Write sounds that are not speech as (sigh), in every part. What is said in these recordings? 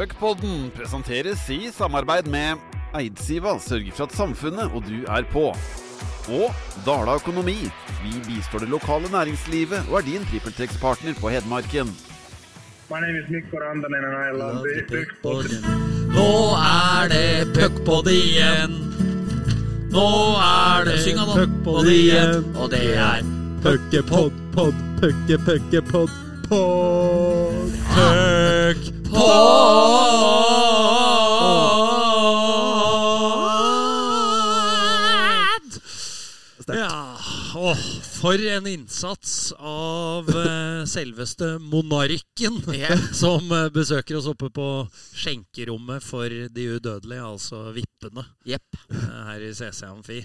Puckpodden presenteres i samarbeid med Eidsiva sørger for at samfunnet og du er på. Og Dala Økonomi. Vi bistår det lokale næringslivet og er din trippeltrekkspartner på Hedmarken. My name is Mikko Rantanen and I love Big Big Nå er det puckpod igjen. Nå er det puckpod igjen. Og det er Puckepod, pod, pucke, pucke, pod, pod. Ja, åh, for en innsats av eh, selveste monarken (laughs) som eh, besøker oss oppe på skjenkerommet for de udødelige, altså vippene, Jepp. eh, her i CC Amfi.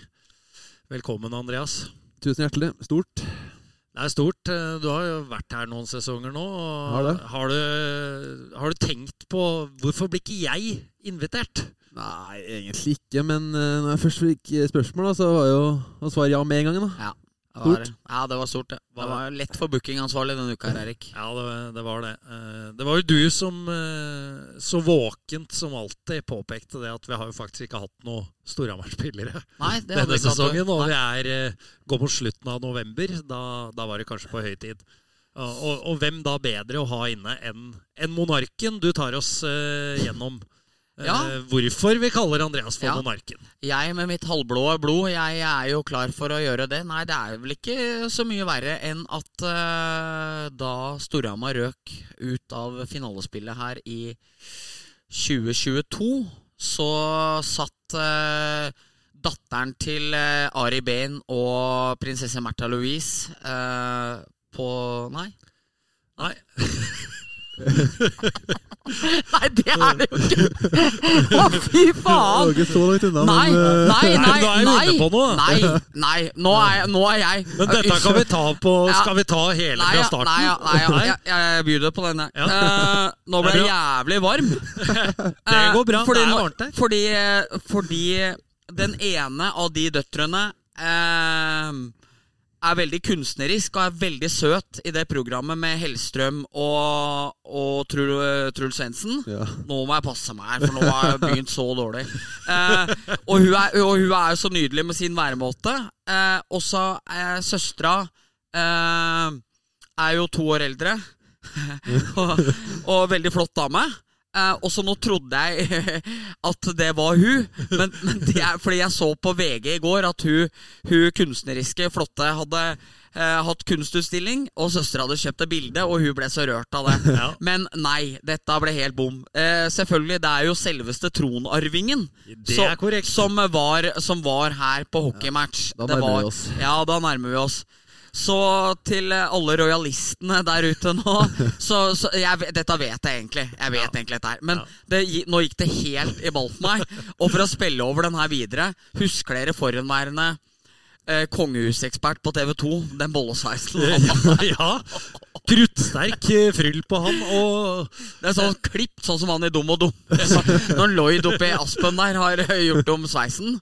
Velkommen, Andreas. Tusen hjertelig. Stort. Det er stort. Eh, Du har jo vært her noen sesonger nå. og Har. Har du, har du tenkt på hvorfor blir ikke jeg invitert? Nei, egentlig ikke, men eh, når jeg først fikk spørsmål, da, så var jo å svare ja med en gang. da. Ja, Stort. ja, det var stort. Det, det var lett for bookingansvarlig denne uka, her, Erik. Ja, det, det var det. Eh, Det var jo du som eh, så våkent som alltid påpekte det at vi har jo faktisk ikke hatt noen Storhamar-spillere (laughs) denne sesongen. Og vi er, eh, går mot slutten av november. Da, da var det kanskje på høy tid. Og, og hvem da bedre å ha inne enn en Monarken? Du tar oss gjennom Ja. hvorfor vi kaller Andreas for Ja. Monarken. Jeg med mitt halvblå blod, jeg er jo klar for å gjøre det. Nei, det er vel ikke så mye verre enn at uh, da Storhamar røk ut av finalespillet her i 2022, så satt uh, datteren til uh, Ari Behn og prinsesse Märtha Louise eh, på Nei? Nei. (laughs) Nei, det er det jo ikke! Å, fy Det var faen! ikke så langt unna, Nei, men eh, nei, Nei, nei, nå er vi nei, inne på noe. nei, nei, nå er jeg, nå er jeg Men dette kan vi ta på Skal vi ta hele Nei, fra starten? nei, ja, nei, ja, jeg, jeg byr deg på denne. Ja. Uh, nå ble Det jeg er jævlig varm. (laughs) Det går bra. Fordi, det er varmt her. fordi, fordi den ene av de døtrene eh, er veldig kunstnerisk og er veldig søt i det programmet med Hellstrøm og, og Trul, Truls Svendsen. ja. Nå må jeg passe meg her, for nå har jeg begynt så dårlig. Eh, og, hun er, og hun er jo så nydelig med sin væremåte. Eh, og så er søstera eh, er jo to år eldre. (laughs) og, og veldig flott dame. Eh, og så nå trodde jeg (laughs) at det var hun, men, men det er fordi jeg så på VG i går at hun, hun kunstneriske, flotte hadde eh, hatt kunstutstilling, og søstera hadde kjøpt et bilde, og hun ble så rørt av det. Ja. Men nei, dette ble helt bom. Eh, selvfølgelig, det er jo selveste tronarvingen Det er korrekt. som, var, som var her på hockeymatch. da Det nærmer var- vi oss. Ja, da nærmer vi oss. Så til eh, alle royalistene der ute nå (laughs) så, så jeg, Dette vet jeg egentlig. Jeg vet egentlig dette her Men det, nå gikk det helt i ball for meg. Og for å spille over den her videre Husker dere forhenværende eh, kongehusekspert på TV 2? Den bollesveisen. (laughs) ja. Kruttsterk eh, fryll på han. Og Det er sånn klipp, sånn som han i Dum og Dum. Når Lloyd oppe i Aspen der har eh, gjort om sveisen.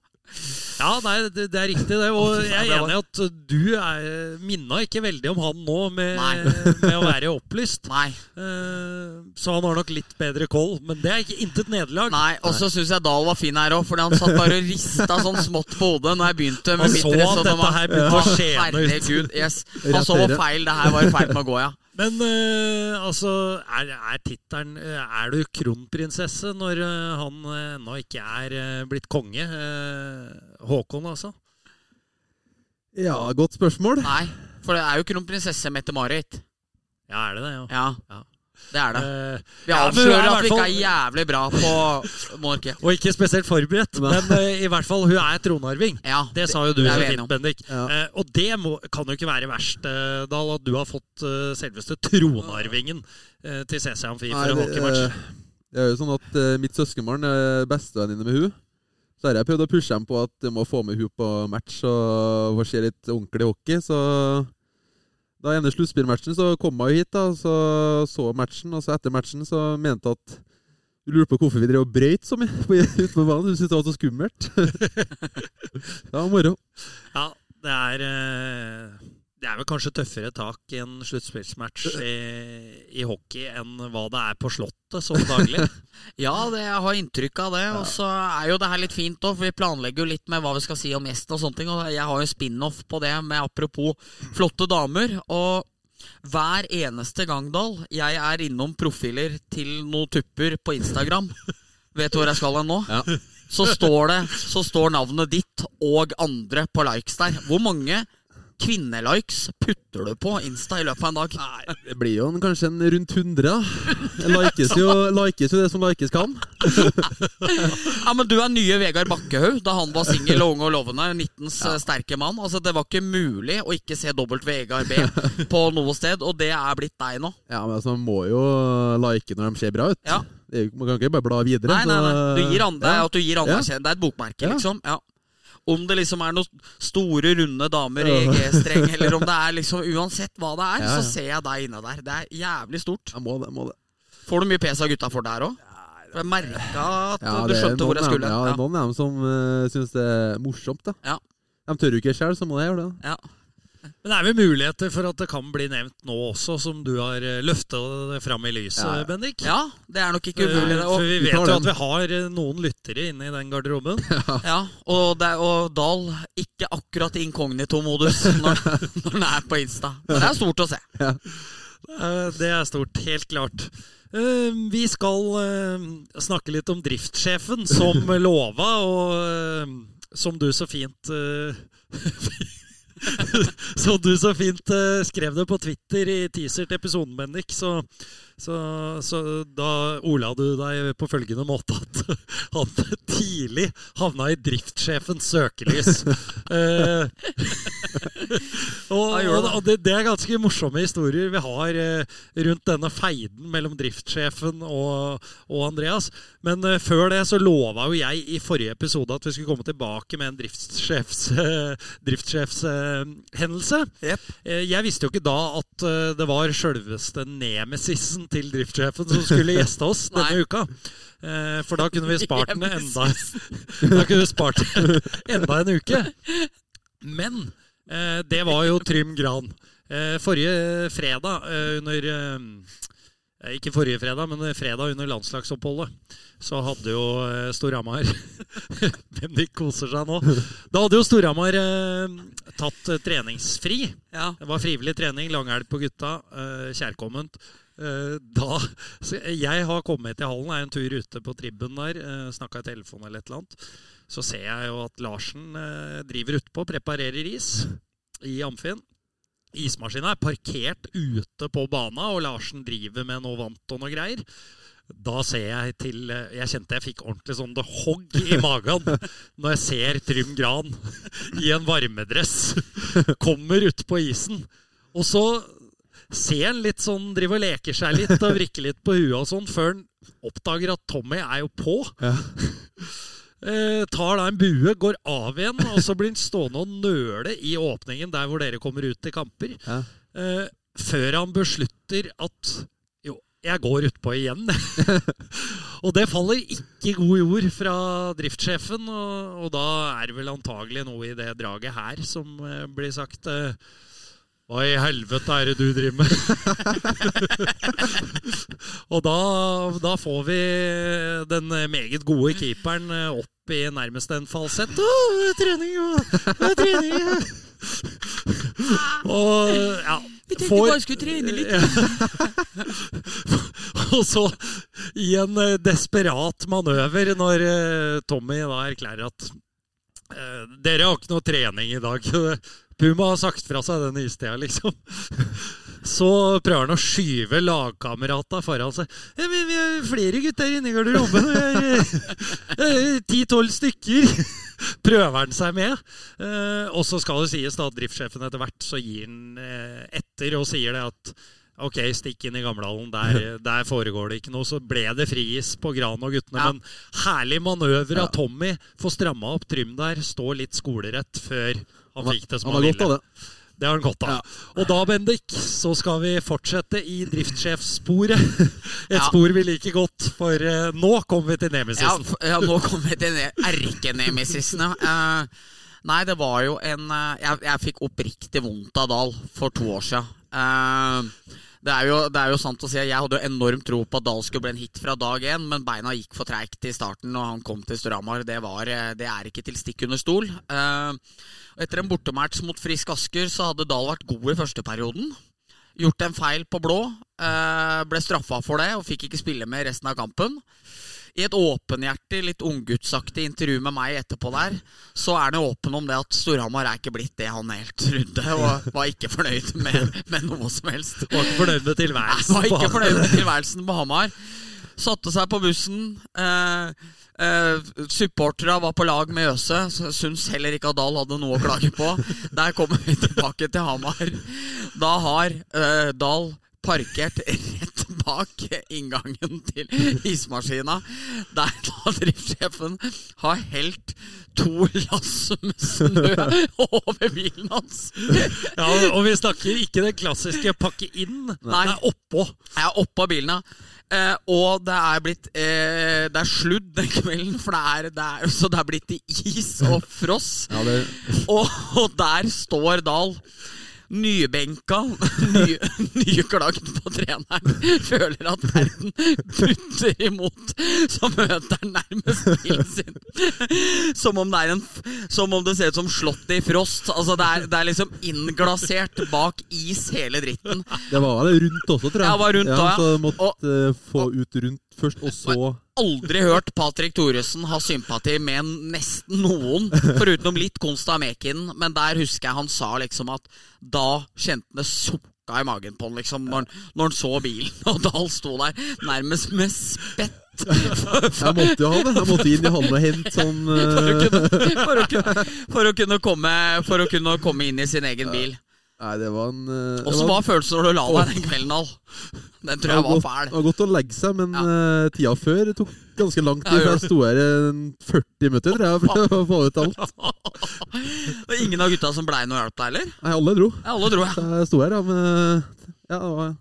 Ja, nei, det, det er riktig, det. Og jeg er enig i at du er, minna ikke veldig om han nå med, (laughs) med å være opplyst. Nei. Eh, så han har nok litt bedre koll. Men det er ikke intet nederlag. Nei, Og så syns jeg Dahl var fin her òg, fordi han satt bare og rista sånn smått på hodet når jeg begynte med Han så at dette her begynte å Ja, skjene ut. Yes. Han så hvor feil det her var i ferd med å gå, ja. Men uh, altså, er, er tittelen eh, Er du kronprinsesse når uh, han ennå ikke er uh, blitt konge? Håkon, altså? ja, godt spørsmål. Nei, for det er jo kronprinsesse Mette-Marit. Ja, er det det? Ja. Ja, Ja. Det er det. Eh, Vi ja, avslører er at vi ikke er jævlig bra på monarkiet. Og ikke spesielt forberedt, men uh, i hvert fall hun er tronarving. Ja, Det sa jo du er så fint. Bendik. Ja. Uh, og det må, kan jo ikke være verst, uh, Dahl, at du har fått selveste tronarvingen til CC Amfi for en hockeymatch. det er jo sånn at mitt søskenbarn er bestevenninne med hun Så har jeg prøvd å pushe dem på at de må få med hun på match og få se litt ordentlig hockey. Så da ene sluttspillmatchen så kom hun hit, da, så så matchen. Og så etter matchen så mente hun at hun lurte på hvorfor vi drev og brøyt så mye (laughs) ute på banen. Hun syntes det var så skummelt. (laughs) det var moro. Ja, det er eh, det er vel kanskje tøffere tak i en sluttspillsmatch (laughs) i, i hockey enn hva det er på Slottet sånn daglig. (laughs) Ja, det, jeg har inntrykk av det. Og så er jo det her litt fint òg, for vi planlegger jo litt med hva vi skal si om gjesten og sånne ting. Og jeg har jo spin-off på det med apropos flotte damer. Og hver eneste gang, Dahl, jeg er innom profiler til noen tupper på Instagram (laughs) Vet du hvor jeg skal hen nå? Ja. Så står det Så står navnet ditt og andre på likes der. Hvor mange kvinnelikes putter du på Insta i løpet av en dag? Nei, Det blir jo en, kanskje en rundt 100. da. Likes jo, likes jo det som likes kan. Ja, men Du er nye Vegard Bakkehaug da han var singel og ung og lovende. 19s ja. sterke mann. Altså Det var ikke mulig å ikke se dobbelt Vegard B på noe sted, og det er blitt deg nå. Ja, men altså, Man må jo like når de ser bra ut. Ja. Man kan ikke bare bla videre. Nei, nei, nei. Du gir andre, Ja. at du gir andre Ja. Det er et bokmerke, liksom. Ja. Om det liksom er noen store, runde damer i G-streng, eller om det er liksom Uansett hva det er, så ser jeg deg inne der. Det er jævlig stort. Jeg må det. må det. Får du mye pes av gutta for der òg? Jeg merka at Ja, du det skjønte hvor jeg skulle. Ja, det er noen av dem som uh, syns det er morsomt. da Ja. De tør jo ikke sjøl, så må jeg gjøre det. Ja. Men det er vel muligheter for at det kan bli nevnt nå også, som du har løfta det fram i lyset, Ja, ja. Bendik. ja, det er nok ikke Eh, umulig. For, For vi vet jo at vi har eh, noen lyttere inne i den garderoben. (laughs) ja, og, det, og Dahl ikke akkurat i inkognito-modus når, (laughs) når han er på Insta. Men det er stort å se. Ja. Det er stort, helt klart. Eh, Vi skal eh, snakke litt om driftssjefen, som (laughs) lova, og eh, som du så fint eh, (laughs) Som du så fint eh, skrev det på Twitter i teaser til episoden, Bendik, så, så, så da ola du deg på følgende måte at (laughs) han tidlig havna i driftssjefens søkelys. (laughs) Eh, og, og, det. og det, det er ganske morsomme historier vi har eh, rundt denne feiden mellom driftssjefen og, og Andreas. Men eh, før det så lova jo jeg i forrige episode at vi skulle komme tilbake med en driftssjefs, driftssjefshendelse. Eh, jeg visste jo ikke da at det var sjølveste nemesisen til driftssjefen som skulle gjeste oss denne uka. Eh, for da kunne vi (laughs) spart den enda (laughs) Da kunne vi spart enda en uke. Men eh, det var jo Trym Gran. Eh, forrige fredag under Ikke forrige fredag, men fredag under landslagsoppholdet så hadde jo Storhamar (laughs) Hvem de koser seg nå. Da hadde jo Storhamar eh, tatt treningsfri. Ja. Det var frivillig trening, langelg på gutta. eh, kjærkomment. Eh, da (laughs) så Jeg har kommet til hallen, er en tur ute på tribben der. Uh, Snakka i telefon eller et eller annet. Så ser jeg jo at Larsen eh, driver utpå, preparerer is i Amfin. Ismaskina er parkert ute på bana, og Larsen driver med noe vant og noe greier. Da ser jeg til eh, Jeg kjente jeg fikk ordentlig sånn det hogg i (laughs) magen når jeg ser Trym Gran (laughs) i en varmedress kommer utpå isen. Og så ser han litt sånn, driver og leker seg litt og vrikker litt på huet og sånn, før han oppdager at Tommy er jo på. Ja. (laughs) Eh, tar da en bue, går av igjen, og så blir han stående og nøle i åpningen der hvor dere kommer ut til kamper. Ja. Eh, før han beslutter at jo, jeg går utpå igjen. (laughs) og det faller ikke i god jord fra driftssjefen, og, og da er det vel antagelig noe i det draget her som eh, blir sagt. Eh, hva i helvete er det du driver med? (laughs) og da, da får vi den meget gode keeperen opp i nærmest en falsett. Å, det er trening, er trening! Og ja Vi tenkte får- bare skulle trene litt. (laughs) og så, i en desperat manøver, når eh, Tommy da erklærer at eh, dere har ikke noe trening i dag. Puma har sagt fra seg den istida, liksom. (laughs) Så prøver han å skyve lagkamerata foran seg. Ja, vi, vi er flere gutter inne i garderoben. Er ti-tolv stykker. (laughs) Prøver han seg med. Eh, og så skal det sies da at driftssjefen etter hvert så gir han eh, etter og sier det at Ok, stikk inn i Gamlehallen. Der, (laughs) der foregår det ikke noe. Så ble det frigis på Gran og guttene. Ja. Men herlig manøver av Tommy. Får stramma opp Trym der. Stå litt skolerett før han fikk det som Han han, ville. det. Det har han godt av. Og da, Bendik, så skal vi fortsette i driftssjefssporet. (laughs) Et Ja. spor vi liker godt, for eh, nå kommer vi til nemesisen. Ja, ja, nå kommer vi til erkenemesisen, ja. Uh, Nei, det var jo en uh, Jeg, jeg fikk oppriktig vondt av Dahl for to år siden. Eh, det, er jo, det er jo sant å si at Jeg hadde jo enormt tro på at Dahl skulle bli en hit fra dag én, men beina gikk for treigt i starten når han kom til Storhamar. Det, eh, det er ikke til stikk under stol. Eh, etter en bortematch mot Frisk Asker så hadde Dahl vært god i første perioden. Gjort en feil på blå. eh, ble straffa for det og fikk ikke spille med resten av kampen. I et åpenhjertig, litt unggutsaktig intervju med meg etterpå der, så er han jo åpen om det at Storhamar er ikke blitt det han helt trodde, og var ikke fornøyd med, med noe som helst. Var ikke fornøyd med tilværelsen. Var ikke fornøyd med tilværelsen på Hamar. Satte seg på bussen. Eh, eh, Supporterne var på lag med Øse. så Syns heller ikke at Dahl hadde noe å klage på. Der kommer vi tilbake til Hamar. Da har eh, Dahl parkert rett bak inngangen til ismaskina, der da driftssjefen har helt to lass med snø over bilen hans. Ja, og vi snakker ikke det klassiske pakke inn. Nei. Det er oppå. Jeg er oppå bilen, ja. Eh, og det er blitt eh, Det er sludd den kvelden, for det er, det er, så det er blitt is og fross. Ja, det, Og, og der står Dahl. Nybenka, ny, nyklagd på treneren, føler at verden butter imot. Så møter han nærmest bilen sin. Som om det, en, som om det ser ut som slottet i frost. Altså det er, det er liksom innglasert bak is, hele dritten. det var vel rundt også, tror jeg. Ja, var rundt da, ja. Så måtte Og- eh, få ut rundt først, og så aldri hørt Patrick Thoresen ha sympati med nesten noen, foruten litt Konst av Mekinen, men der husker jeg han sa liksom at da kjente han det sukka i magen på han, liksom, når, når han så bilen, (laughs) og Dahl sto der nærmest med spett. Jeg måtte jo ha det. Jeg måtte inn i hallen og hente sånn For å, eh, kunne, for, å kunne, for, å kunne komme, for å kunne komme inn i sin egen bil. Nei, det var en uh, det Åssen var følelsen når du la deg den kvelden, all? Den tror jeg var fæl. det var godt å legge seg, men uh, tida før tok ganske lang tid. Ja, jeg sto her en 40 minutter tror jeg, for å få ut alt. (laughs) Og ingen av gutta som blei noe hjelp deg, heller? Nei, alle dro. Ja, alle dro, ja. Så jeg sto her, ja, men eh, Ja, det var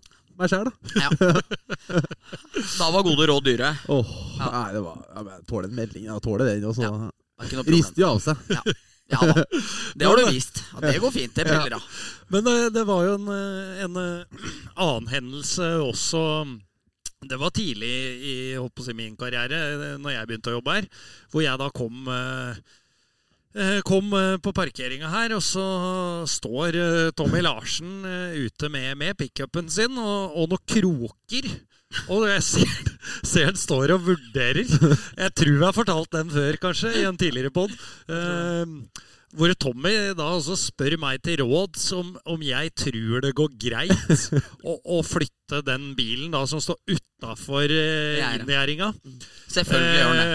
meg sjæl, da. ja. (laughs) Da var gode råd dyre. Åh, Ja. Nei, det var Jeg tåler en melding. Jeg tåler den. Og så Ja. Det er rister jo av seg. Ja da. Det har du vist. Ja, det går fint. Det piller av. Men eh, det var jo en, eh, en eh, annen hendelse også Det var tidlig i på min karriere, eh, når jeg begynte å jobbe her, hvor jeg da kom eh, eh, Kom eh, på parkeringa her, og så står eh, Tommy Larsen eh, ute med, med pickupen sin og, og noen kroker. Og jeg ser, ser han står og vurderer. Jeg tror jeg har fortalt den før, kanskje, i en tidligere pod. hvor Tommy da også spør meg til råds om, om jeg tror det går greit å, å flytte den bilen da som står utafor uh, inngjerdinga. Selvfølgelig gjør han det.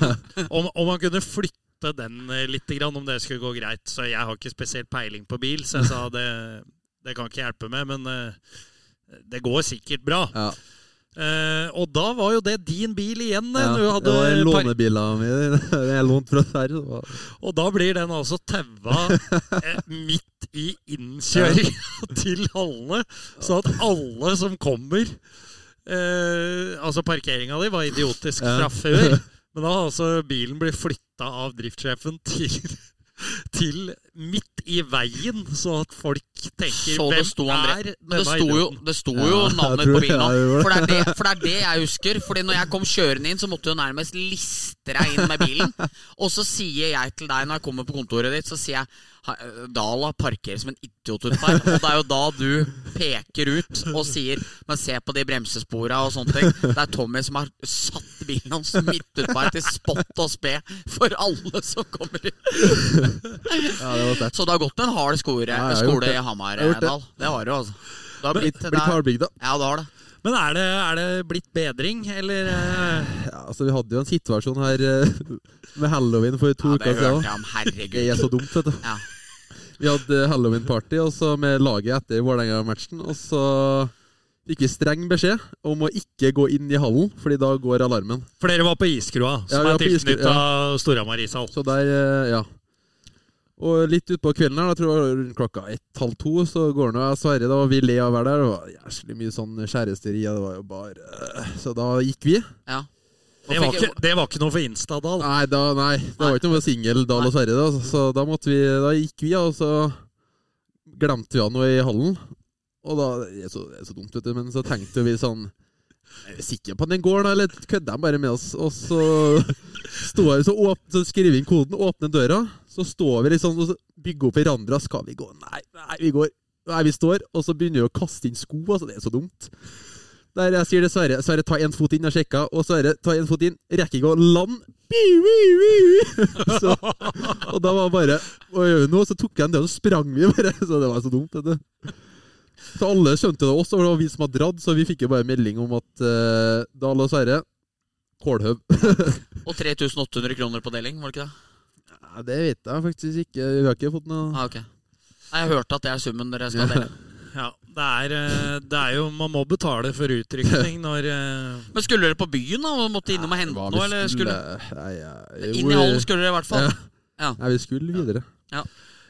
Uh, om, om han kunne flytte den eh, litt, om det skulle gå greit. Så jeg har ikke spesielt peiling på bil, så jeg sa det, det kan ikke hjelpe med, men eh, det går sikkert bra. Ja. Eh, og da var jo det din bil igjen. eh, Ja, det var en lånebil av meg. (laughs) Jeg lånte fra Sverige. Og da blir den altså taua eh, midt i innkjøringa (laughs) til hallene, så at alle som kommer eh, Altså, parkeringa di var idiotisk Ja. fra før, (laughs) men da har altså bilen blitt flytta av driftssjefen til til midt i veien, så at folk tenker Så det sto André er Men det sto jo, det sto jo ja, navnet på bilen nå. For det, er det, for det er det jeg husker. Fordi når jeg kom kjørende inn, så måtte du nærmest liste deg inn med bilen. Og så sier jeg til deg når jeg kommer på kontoret ditt, så sier jeg Dala parkerer som en idiot utpå her. Og det er jo da du peker ut og sier Men se på de bremsespora og sånne ting. Det er Tommy som har satt bilen hans midt utpå her til spott og spe for alle som kommer ut. Ja, det Så det har gått en hard skole, Ja, skole det. i Hamardal. Det har det. Det du, altså. Det har blitt, det Blitt hardbygd, da. ja, det har det. Men er det, er det blitt bedring, eller eh, Ja, altså, vi hadde jo en situasjon her eh, med halloween for to Ja, uker det siden. jeg om. Det er så dumt, vet du. Ja. Vi hadde halloween-party med laget etter Vålerenga-matchen. Og så fikk vi streng beskjed om å ikke gå inn i hallen, Fordi da går alarmen. For dere var på Iskrua, som ja, er tilknytta ja. Storhamar ishall. Så der, eh, ja. Og litt utpå kvelden her, da tror jeg det var rundt klokka ett-halv to, så går nå jeg og Sverre, da, og vi ler av å være der. Det var jævlig mye sånn kjæresteri, og det var jo bare Så da gikk vi. Ja. Det var, ikke, det var ikke noe for Instadal. Nei, da, nei, det var ikke noe singel Dahl og Sverre, da. Så da, måtte vi, da gikk vi, og så glemte vi han noe i hallen. Og da Det er så, det er så dumt, vet du, men så tenkte vi sånn Er vi sikre på at den går, da, eller kødder de bare med oss? Og så står så, så skriver vi inn koden, åpner døra, så står vi liksom og bygger opp hverandre. Skal vi gå? Nei, nei, vi går. Nei, vi står, og så begynner vi å kaste inn sko. Altså, det er så dumt. Der jeg sier det Sverre, Sverre ta en fot inn, jeg sjekka, og Sverre ta en fot inn, rekker ikke å lande. (laughs) Så, og da var bare Hva gjør vi nå? Så tok jeg en del, og så sprang vi bare. (laughs) Så det var så dumt. Du. Så alle skjønte det også, for det var vi som hadde dratt, så vi fikk jo bare melding om at uh, Dahl og Sverre Kålhøv. Og 3800 kroner på deling, var det ikke det? Ja, det vet jeg faktisk ikke. Vi har ikke fått noe Ah, okay. Nei, Jeg hørte at det er summen dere skal dele. (laughs) Ja, det er, eh, det er jo Man må betale for utrykning når eh, (laughs) Men skulle dere på byen da og måtte innom og hente noe? vi Eller skulle Nei, ja, Inn i hallen skulle dere i hvert fall. Ja. Nei, vi skulle videre.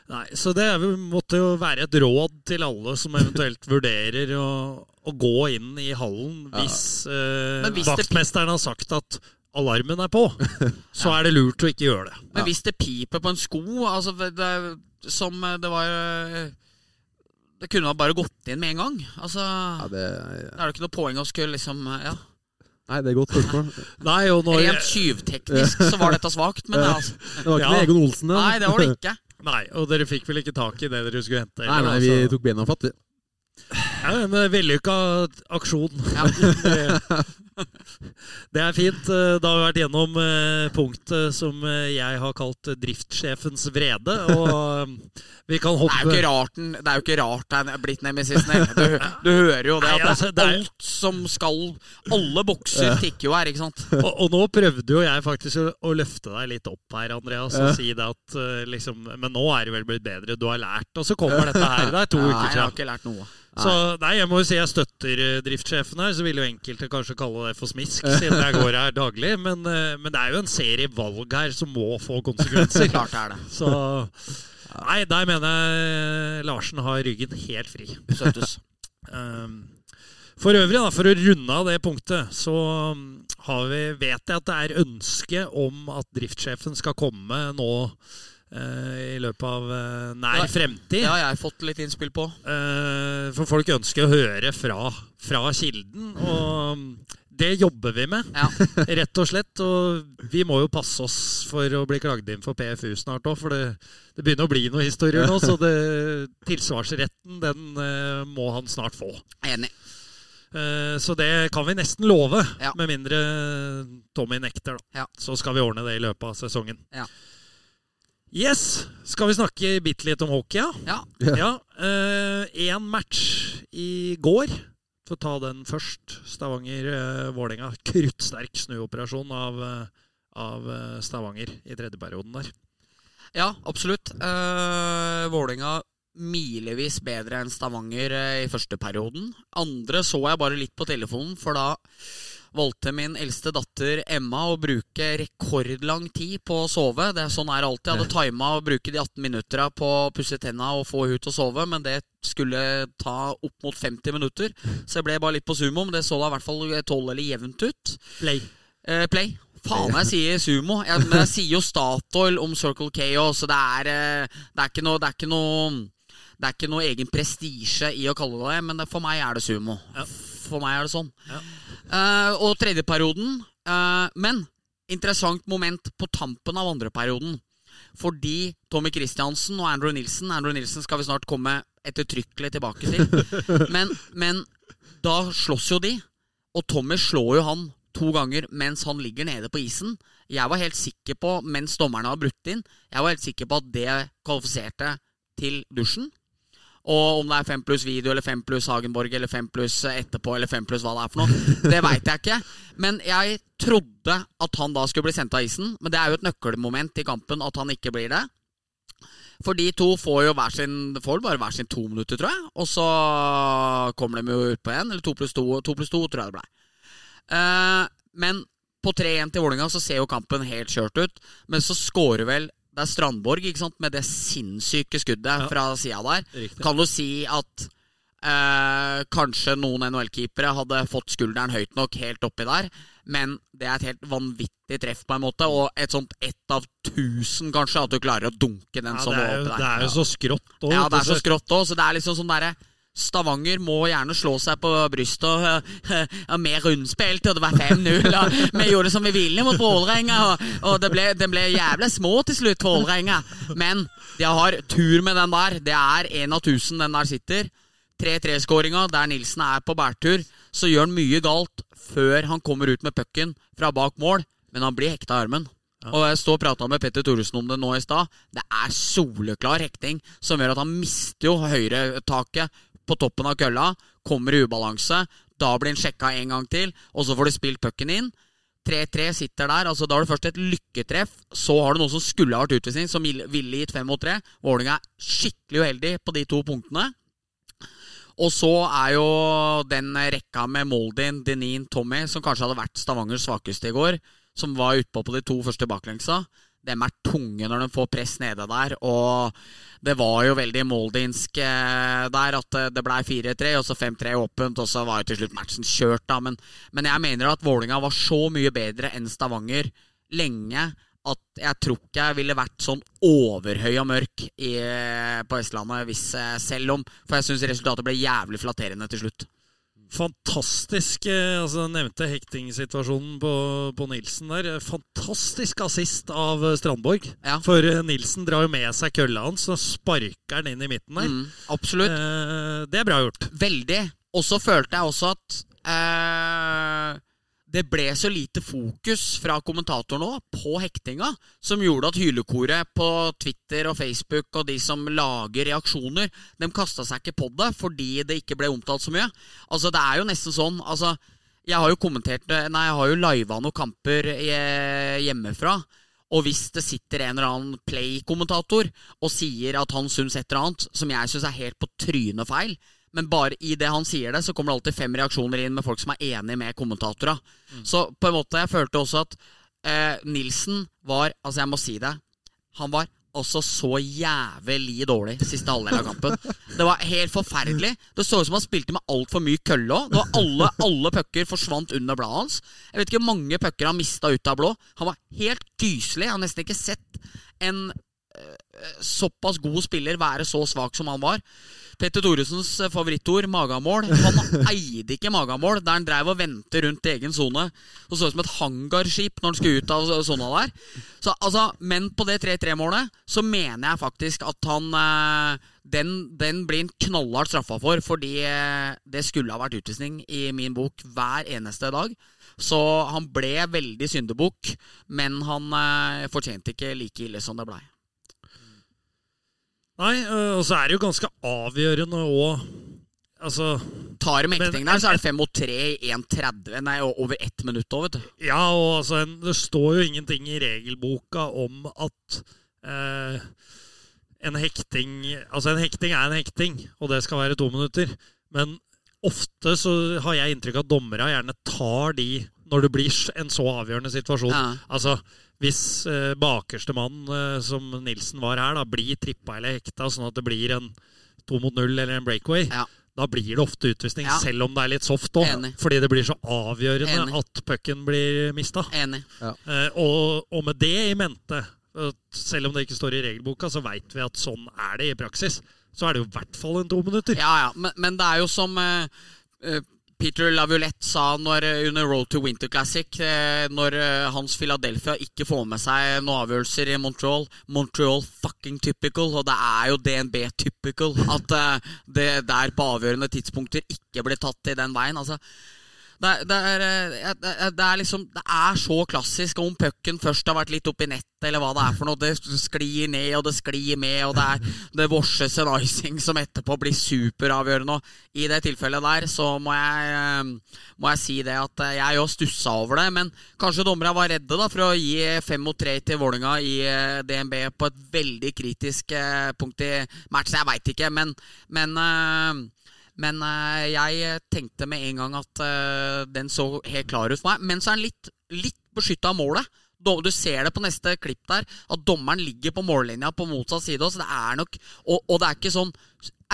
Nei, så det er måtte jo være et råd til alle som eventuelt (laughs) vurderer å, å gå inn i hallen hvis, ja. Hvis vaktmesteren har sagt at alarmen er på. (laughs) Så er det lurt å ikke gjøre det. Men hvis det piper på en sko altså det, Som eh, det var eh, Det kunne ha bare gått inn med en gang. Altså Ja, det, Da er det ikke noe poeng å skulle liksom Ja. nei, det er godt spørsmål. (laughs) Rent tyvteknisk så var dette svakt, men det, altså, Det var ikke Ja. Egon Olsen, det. Nei, det var det ikke. Nei, og dere fikk vel ikke tak i det dere skulle hente? Nei, nei, vi altså. tok bena fatt, vi. Ja, en vellykka aksjon. Ja. (laughs) (laughs) Det, er fint. Eh, Da har vi vært gjennom eh, punktet som eh, jeg har kalt driftssjefens vrede. Og vi kan Det er jo ikke rart, den- det er jo ikke rart den er blitt nemesisen her. Du, du hører jo det. Nei, At altså, det er- alt som skal Alle bokser tikker jo her, ikke sant? og, og nå prøvde jo jeg faktisk å, å løfte deg litt opp her, Andreas, og si det at liksom Men nå er det vel blitt bedre, du har lært. Og så kommer dette her. Det er to Nei, uker jeg har ikke lært noe. Så nei, jeg må jo si jeg støtter eh, driftssjefen her. Så vil jo enkelte kanskje kalle det for smisk, (laughs) siden jeg går her daglig. Men, eh, men det er jo en serie valg her som må få konsekvenser. (laughs) Klart er det. (laughs) Så Nei, der mener jeg Larsen har ryggen helt fri. Støttes. Um, For øvrig, da, for å runde av det punktet, så um, har vi, vet jeg at det er ønske om at driftssjefen skal komme nå i løpet av eh, nær Ja. fremtid. Det har jeg fått litt innspill på. Eh, for folk ønsker å høre fra, fra kilden, og um, det jobber vi med, Ja. (laughs) rett og slett. Og vi må jo passe oss for å bli klagd inn for PFU snart òg, for det, det begynner å bli noen historier nå. Så det, tilsvarsretten, den eh, må han snart få. Enig. Eh, så det kan vi nesten love, Ja. med mindre Tommy nekter. Da. Ja. Så skal vi ordne det i løpet av sesongen. Ja. Yes! Skal vi snakke bitte litt om hockey, ja? Ja. Ja. Én match i går. For å ta den først. Stavanger-Vålerenga. Kruttsterk snuoperasjon av, eh, av eh, Stavanger i tredje perioden der. Ja, absolutt. Uh, Vålerenga milevis bedre enn Stavanger eh, i første perioden. Andre så jeg bare litt på telefonen, for da valgte min eldste datter Emma å bruke rekordlang tid på å sove. Det er Sånn er alltid. Jeg hadde tima å bruke de 18 minuttene på å pusse tenna og få henne til å sove, men det skulle ta opp mot 50 minutter. Så jeg ble bare litt på sumo, men det så da i hvert fall 12 eller jevnt ut. Play. Eh, play. Faen, jeg sier sumo. Jeg, men jeg sier jo Statoil om Circle K òg, så det er, eh, det er ikke noe Det er ikke noe det er ikke noe egen prestisje i å kalle det det, men for meg er det sumo. Ja. For meg er det sånn. Ja. Eh, og tredje perioden eh, Men interessant moment på tampen av andre perioden. Fordi Tommy Christiansen og Andrew Nilsen Andrew Nilsen skal vi snart komme ettertrykkelig tilbake til. (laughs) Men, men da slåss jo de, og Tommy slår jo han to ganger mens han ligger nede på isen. Jeg var helt sikker på, mens dommerne har brutt inn, jeg var helt sikker på at det kvalifiserte til dusjen. Og om det er fem pluss video eller fem pluss Hagenborg eller fem pluss etterpå eller fem pluss hva det er for noe, det veit jeg ikke. Men jeg trodde at han da skulle bli sendt av isen. Men det er jo et nøkkelmoment i kampen at han ikke blir det. For de to får jo hver sin, får bare hver sin to minutter, tror jeg. Og så kommer de jo ut på én, eller to pluss to, to pluss to, tror jeg det ble. Uh, men på 3-1 til Vålerenga så ser jo kampen helt kjørt ut. Men så scorer vel Det er Strandborg ikke sant, med det sinnssyke skuddet Ja. fra sida der. Riktig. Kan du si at Eh, kanskje noen NHL-keepere hadde fått skulderen høyt nok helt oppi der. Men det er et helt vanvittig treff, på en måte. Og et sånt ett av tusen, kanskje, at du klarer å dunke den Ja, sånn oppi der. det er jo så skrått òg. Ja, det er så skrått òg, så det er liksom sånn derre Stavanger må gjerne slå seg på brystet og (laughs) uh, mer rundspilt, og det var 5-0. Vi gjorde som vi ville mot Vålerenga, og, og det, ble, det ble jævlig små til slutt, Vålerenga. Men de har tur med den der. Det er én av tusen den der sitter. 3-3-skåringa der Nilsen er på bærtur, så gjør han mye galt før han kommer ut med pucken fra bak mål, men han blir hekta i armen. Og jeg står og prata med Petter Thoresen om det nå i stad. Det er soleklar hekting som gjør at han mister jo høyretaket på toppen av kølla, kommer i ubalanse. Da blir han sjekka en gang til, og så får du spilt pucken inn. 3-3 sitter der. altså Da har du først et lykketreff. Så har du noe som skulle ha vært utvisning, som ville gitt 5 mot 3. Vålerenga er skikkelig uheldig på de to punktene. Og så er jo den rekka med Moldin, Denin, Tommy, som kanskje hadde vært Stavangers svakeste i går, som var utpå på de to første baklengsa. Dem er tunge når de får press nede der. Og det var jo veldig moldinsk eh, der at eh, det ble 4-3, og så 5-3 åpent, og så var jo til slutt matchen kjørt, da. Men, men jeg mener at Vålinga var så mye bedre enn Stavanger lenge at jeg tror ikke jeg ville vært sånn overhøy og mørk i, på Vestlandet hvis eh, selv om For jeg syns resultatet ble jævlig flatterende til slutt. Fantastisk eh, altså Nevnte hektingsituasjonen på, på Nilsen der. Fantastisk assist av eh, Strandborg. Ja. For eh, Nilsen drar jo med seg kølla hans og sparker den inn i midten der. Mm, absolutt. Eh, det er bra gjort. Veldig. Og så følte jeg også at eh, det ble så lite fokus fra kommentatoren nå på hektinga, som gjorde at hylekoret på Twitter og Facebook og de som lager reaksjoner, de kasta seg ikke på det fordi det ikke ble omtalt så mye. Altså, det er jo nesten sånn altså, Jeg har jo kommentert Nei, jeg har jo liva noen kamper eh, hjemmefra. Og hvis det sitter en eller annen play-kommentator og sier at han syns et eller annet som jeg syns er helt på trynet feil, men bare i det han sier det, så kommer det alltid fem reaksjoner inn med folk som er enig med kommentatora. Så på en måte, jeg følte også at eh, Nilsen var Altså, jeg må si det. Han var også så jævlig dårlig siste halvdel av kampen. Det var helt forferdelig. Det så ut som han spilte med altfor mye kølle òg. Alle, alle pucker forsvant under bladet hans. Jeg vet ikke hvor mange pucker han mista ut av blå. Han var helt gyselig. Jeg har nesten ikke sett en såpass god spiller være så svak som han var. Petter Thoresens eh, favorittord, magamål. Han eide ikke magamål der han drev og vendte rundt i egen sone. Og så ut som et hangarskip når han skulle ut av sona der. Så, altså, men på det 3-3-målet så mener jeg faktisk at han eh, den, den blir en knallhardt straffa for, fordi eh, det skulle ha vært utvisning i min bok hver eneste dag. Så han ble veldig syndebukk, men han eh, fortjente ikke like ille som det blei. Nei, øh, og så er det jo ganske avgjørende òg Altså Tar de der, så er det fem mot tre i 1,30. Nei, over ett minutt òg, vet du. Ja, og altså, det står jo ingenting i regelboka om at eh, en hekting Altså, en hekting er en hekting, og det skal være to minutter. Men ofte så har jeg inntrykk av at dommere gjerne tar de når det blir en så avgjørende situasjon. Ja. Altså, hvis eh, bakerste mann, eh, som Nilsen var her, da, blir trippa eller hekta, sånn at det blir en to mot null eller en breakaway, Ja. da blir det ofte utvisning, Ja. selv om det er litt soft òg. Enig. Fordi det blir så avgjørende Enig. at pucken blir mista. Enig. Eh, og, og med det i mente, at selv om det ikke står i regelboka, så veit vi at sånn er det i praksis. Så er det jo i hvert fall en to minutter. Ja, ja, men, men det er jo som eh, eh, Peter Laviolette sa når, eh, under Road to Winter Classic, eh, når eh, hans Philadelphia ikke får med seg noen avgjørelser i Montreal. Montreal fucking typical, og det er jo DNB typical at det der på avgjørende tidspunkter ikke blir tatt i den veien. altså det er, det, er, eh, det, er, liksom Det er så klassisk om pucken først har vært litt oppi nettet, eller hva det er for noe. Det sklir ned, og det sklir med, og det er det vorses en icing som etterpå blir superavgjørende. Og I det tilfellet der så må jeg, eh, må jeg si det at eh, jeg òg stussa over det. Men kanskje dommerne var redde da for å gi fem mot tre til Vålinga i DNB på et veldig kritisk punkt i matchen. Jeg veit ikke, men, men men eh, jeg tenkte med en gang at eh, den så helt klar ut for meg. Men så er den litt, litt beskytta av målet. Du ser det på neste klipp der, at dommeren ligger på mållinja på motsatt side. Så det er nok, og, og det er ikke sånn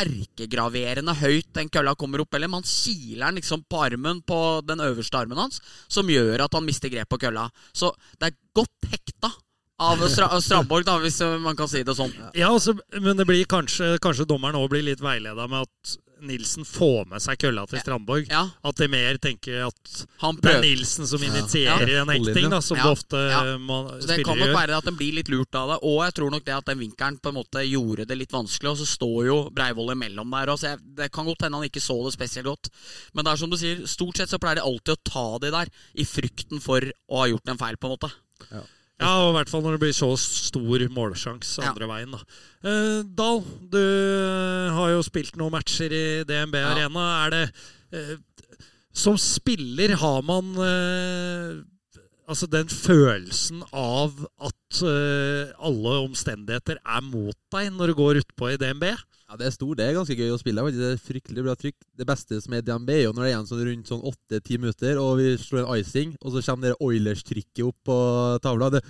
erkegraverende høyt den kølla kommer opp, eller man kiler den liksom på armen på den øverste armen hans, som gjør at han mister grep på kølla. Så det er godt hekta av Stra Strandborg, da, hvis man kan si det sånn. Ja, altså, men det blir kanskje, kanskje dommeren òg blir litt veileda med at Nilsen får med seg kølla til Strandborg. Ja, At de mer tenker at han det er. Nilsen som initierer Ja. en hekting, da, som Ja. det ofte Ja. man, Så det kan nok være at den blir litt lurt av det. Og jeg tror nok det at den vinkelen på en måte gjorde det litt vanskelig. Og så står jo Breivoll imellom der. Og så jeg, det kan godt hende han ikke så det spesielt godt. Men det er som du sier, stort sett så pleier de alltid å ta de der i frykten for å ha gjort en feil, på en måte. Ja, og i hvert fall når det blir så stor målsjanse Ja. andre veien. da. Eh, Dahl, du har jo spilt noen matcher i DNB Ja. Arena. Er det eh, Som spiller har man eh, altså den følelsen av at eh, alle omstendigheter er mot deg når du går utpå i DNB? Ja, Det er stor, det er ganske gøy å spille. Det er fryktelig bra trykk. Det beste som er DNB, er jo når det er igjen sånn rundt sånn åtte-ti minutter, og vi slår en icing, og så kommer det Oilers-trykket opp på tavla. Det.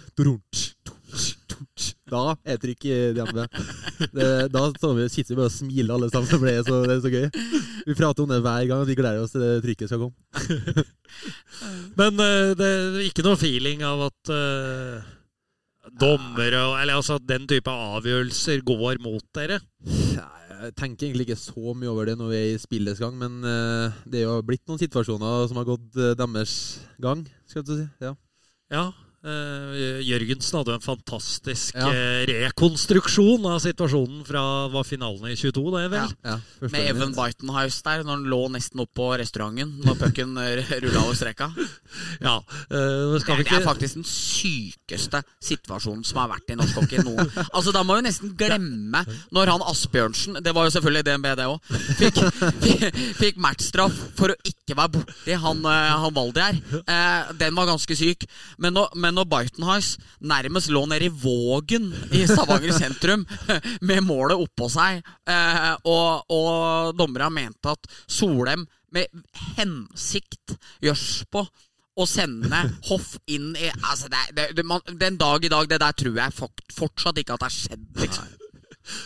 Da er trykk i DNB. Det, da vi, sitter vi bare og smiler alle sammen. for Det så, det er så gøy. Vi prater om det hver gang, og vi gleder oss til det trykket skal komme. (laughs) Men eh, det er ikke noe feeling av at uh, dommere og Eller altså den type avgjørelser går mot dere? Jeg tenker egentlig ikke så mye over det når vi er i spillets gang, men eh, det er jo blitt noen situasjoner som har gått eh, deres gang, skal du si. Ja. Ja. Eh, Jørgensen hadde jo en fantastisk Ja. eh, rekonstruksjon av situasjonen fra var finalen i 22, det er vel? Ja, Ja. Med Even Bitenhouse der, når han lå nesten opp på restauranten når pucken (laughs) rulla over streka. Ja. uh, skal vi Det er faktisk den sykeste situasjonen som har vært i norsk hockey nå. Altså Da må vi nesten glemme når han Asbjørnsen Det var jo selvfølgelig DNB, det òg. Fikk, fikk, (laughs) fikk matchstraff for å ikke være borti han, eh, han Valdi her. Uh, den var ganske syk. Men nå, men når Bitenhouse nærmest lå nede i Vågen i Stavanger sentrum (laughs) med målet oppå seg, eh, og, og dommerne mente at Solheim med hensikt gjørs på å sende Hoff inn i altså det, det, man, Den dag i dag, det der tror jeg fort, fortsatt ikke at det har skjedd. Liksom.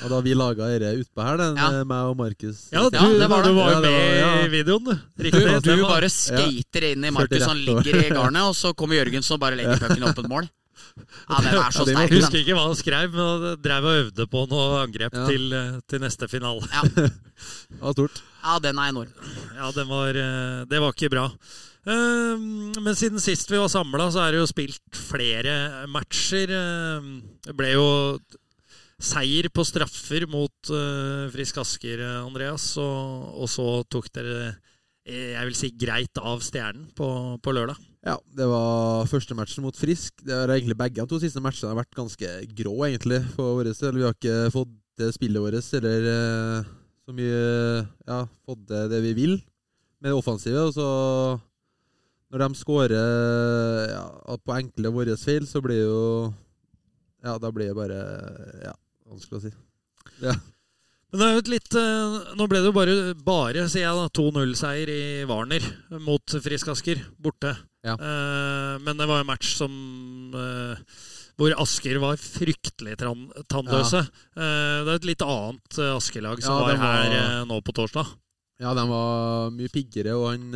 Og da vi laga dette utpå her, den, Ja. meg og Markus Ja, du, Ja, det var det. du var jo Ja, med var- ja. i videoen, du. Du, du bare skater inn i Markus, han ligger i garnet, og så kommer Jørgensen og bare legger pucken opp et mål. Ja, den er så Ja, det sterk. Jeg husker ikke hva han skrev, men han drev og øvde på noe angrep Ja. til, eh, til neste finale. Ja, (laughs) Det var stort. ja, den er enorm. Ja, den var, eh, det var ikke bra. Eh, Men siden sist vi var samla, så er det jo spilt flere matcher. Eh, Det ble jo seier på straffer mot uh, Frisk Asker, eh, Andreas. Og, og så tok dere, eh, jeg vil si, greit av stjernen på, på lørdag. Ja, det var første matchen mot Frisk. Det er egentlig Begge de to siste matchene har vært ganske grå, egentlig, for vår del. Vi har ikke fått det spillet vårt, eller uh, så mye Ja, fått det, det vi vil med det offensive. Og så, når de skårer ja, på enkle våre feil, så blir jo Ja, da blir det bare Ja, vanskelig å si. Ja. Men det er jo et litt eh, Nå ble det jo bare, bare sier jeg da, 2-0-seier i Warner mot Frisk Asker, borte. Ja. Eh, men det var en match som eh, hvor Asker var fryktelig tannløse. Ja. det er et litt annet Asker-lag som Ja, var, var- her nå på torsdag. Ja, de var mye piggere, og han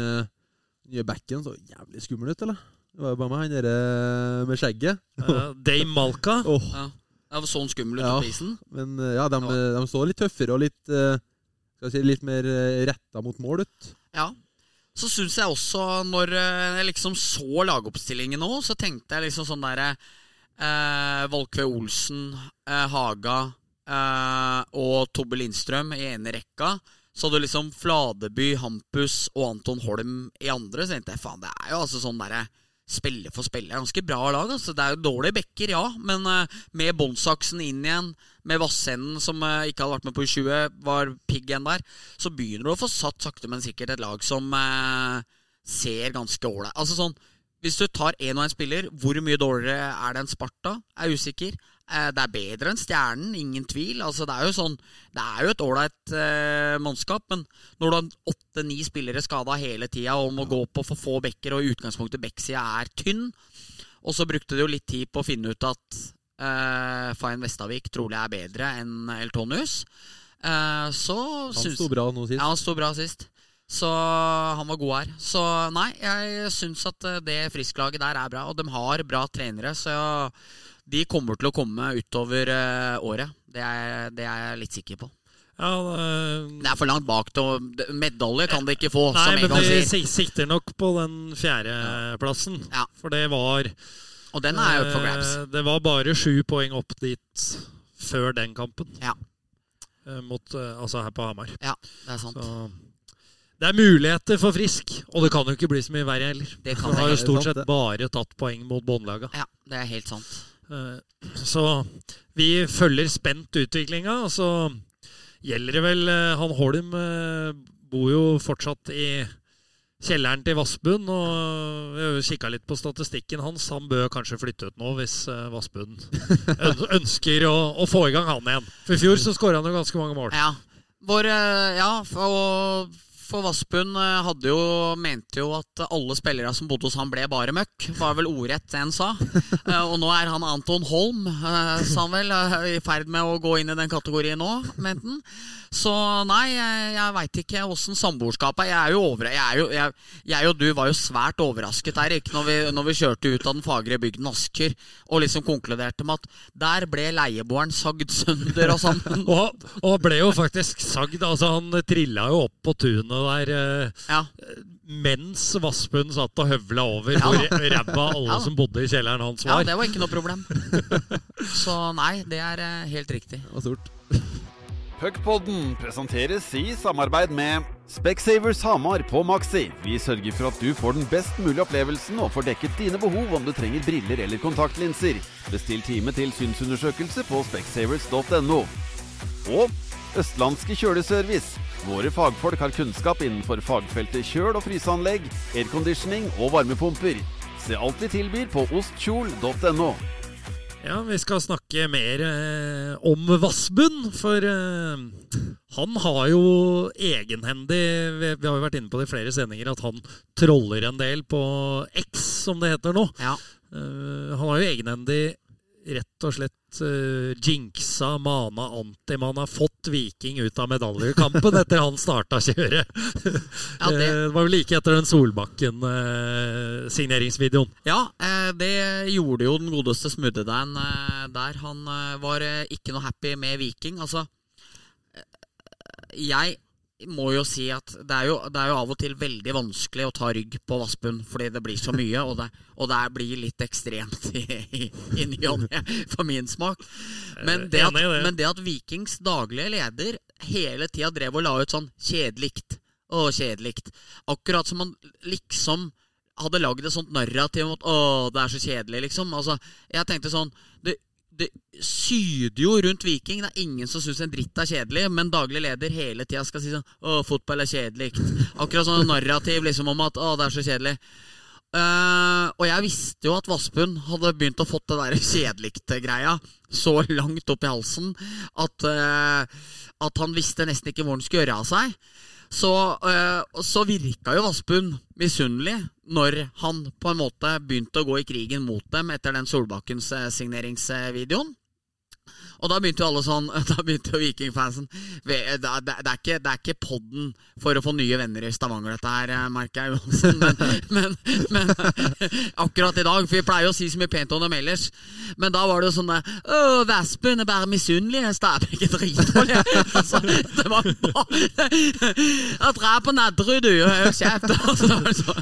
nye backen så jævlig skummel ut, eller? Det var jo bare meg, han derre med skjegget. Eh, Dame Malka. Ja. Det var sånn skummel ut Ja. på isen. Men eh, ja, de, Ja. de så litt tøffere og litt eh, Skal si litt mer eh, retta mot mål ut. Ja. Så syns jeg også, når eh, jeg liksom så lagoppstillingen nå, så tenkte jeg liksom sånn derre eh, Valkve Olsen, eh, Haga eh, og Tobbe Lindstrøm i ene rekka. Så hadde du liksom Fladeby, Hampus og Anton Holm i andre. Så tenkte jeg faen, det er jo altså sånn derre spille for spille. Ganske bra lag. altså Det er jo dårlige bekker, ja, men eh, med båndsaksen inn igjen, med Vassenden som eh, ikke hadde vært med på i 20, var pigg igjen der, så begynner du å få satt sakte, men sikkert et lag som eh, ser ganske ålreit Altså sånn Hvis du tar én og én spiller, hvor mye dårligere er det enn Sparta? Er usikker. Eh, det er bedre enn Stjernen, ingen tvil. Altså Det er jo sånn Det er jo et ålreit eh, mannskap, men når du har åtte-ni spillere skada hele tida og må gå på for få bekker, og i utgangspunktet backsida er tynn, og så brukte de jo litt tid på å finne ut at eh, Fayen Vestavik trolig er bedre enn Eltonius. Eh, så Han sto bra nå sist. Ja, han sto bra sist. Så han var god her. Så nei, jeg syns at eh, det Frisk-laget der er bra. Og de har bra trenere, så de kommer til å komme utover eh, året. Det er, det er jeg litt sikker på. Ja, det- Det er for langt bak til Medalje kan de ikke få, Nei, som men de sikter nok på den fjerdeplassen. Ja. For det var Og den er jo up for grabs. eh, Det var bare sju poeng opp dit før den kampen. Ja. Mot, altså her på Hamar. Ja, det er sant. Så det er muligheter for Frisk, og det kan jo ikke bli så mye verre heller. Det kan har jo stort sett bare tatt poeng mot båndlaga. Ja, det er helt sant. Eh, Så vi følger spent utviklinga, og så gjelder det vel eh, Han Holm eh, bor jo fortsatt i kjelleren til Vassbunn, og vi har jo kikka litt på statistikken hans. Han bør kanskje flytte ut nå, hvis Vassbunn (laughs) ønsker å, å få i gang han igjen. For i fjor så skåra han jo ganske mange mål. Ja. Vår, ja, for, for Vassbund eh, hadde jo, mente jo at alle spillere som bodde hos han, ble bare møkk. Var vel ordrett det han sa. (laughs) Eh, Og nå er han Anton Holm, eh, sa han vel, i ferd med å gå inn i den kategorien nå, mente han. Så nei, jeg, jeg veit ikke åssen samboerskapet er. Jeg er jo over... Jeg, er jo, jeg, jeg og du var jo svært overrasket, Erik, når vi, når vi kjørte ut av den fagre bygden Asker og liksom konkluderte med at der ble leieboeren sagd sønder og sammen. (laughs) Og, og ble jo faktisk sagd. Altså, han trilla jo opp på tunet der eh, Ja. mens Vassbund satt og høvla over Ja hvor ræva alle Ja som bodde i kjelleren hans var. Ja, det var ikke noe problem. (laughs) Så nei, det er eh, helt riktig. Det var stort. Puckpodden (laughs) presenteres i samarbeid med Specsavers Hamar på Maxi. Vi sørger for at du får den best mulige opplevelsen og får dekket dine behov om du trenger briller eller kontaktlinser. Bestill time til synsundersøkelse på specsavers.no. Og Østlandske kjøleservice. Våre fagfolk har kunnskap innenfor fagfeltet kjøl- og fryseanlegg, airconditioning og varmepumper. Se alt vi tilbyr på ostkjol.no. Ja, vi skal snakke mer eh, om Vassbunn, for eh, han har jo egenhendig vi, vi har jo vært inne på det i flere sendinger at han troller en del på X, som det heter nå. Ja. Eh, han har jo egenhendig rett og slett uh, jinxa, mana, antiman, har fått Viking ut av medaljekampen etter han starta kjøret. Ja, det- (laughs) Eh, det var jo like etter den Solbakken-signeringsvideoen. Ja, uh, det gjorde jo den godeste Smuddedein uh, der. Han eh, var eh, ikke noe happy med Viking. Altså, eh, jeg må jo si at det er jo, det er jo av og til veldig vanskelig å ta rygg på Vassbunn fordi det blir så mye, og det, og det blir litt ekstremt i, i, i ny og ne, for min smak. Men det, at, men det at Vikings daglige leder hele tida drev og la ut sånn kjedelikt og kjedelikt, akkurat som man liksom hadde lagd et sånt narrativ om at å, det er så kjedelig, liksom. Altså, jeg tenkte sånn Det, syder jo rundt Viking. Det er ingen som syns en dritt er kjedelig, men daglig leder hele tida skal si sånn Å, fotball er kjedelig. Akkurat sånn narrativ liksom om at å, det er så kjedelig. Uh, og jeg visste jo at Vassbund hadde begynt å fått det der kjedeligte-greia så langt opp i halsen at, uh, at han visste nesten ikke hvor han skulle gjøre av seg. Så, eh, så virka jo Vassbund misunnelig når han på en måte begynte å gå i krigen mot dem etter den Solbakkens eh, signeringsvideoen. Og da begynte jo alle sånn (laughs) Da begynte jo Vikingfansen det, det, er ikke, det er ikke podden for å få nye venner i Stavanger, dette her, eh, merker jeg Johansen. (laughs) Men, men, men (laughs) akkurat i dag For vi pleier å si så mye pent om dem ellers. Men da var det jo sånn der, Å, Vespen er bare misunnelig. Stabæk er dritdårlig. Altså, det var bare drar på Nadderud, du, og hold kjeft. Altså,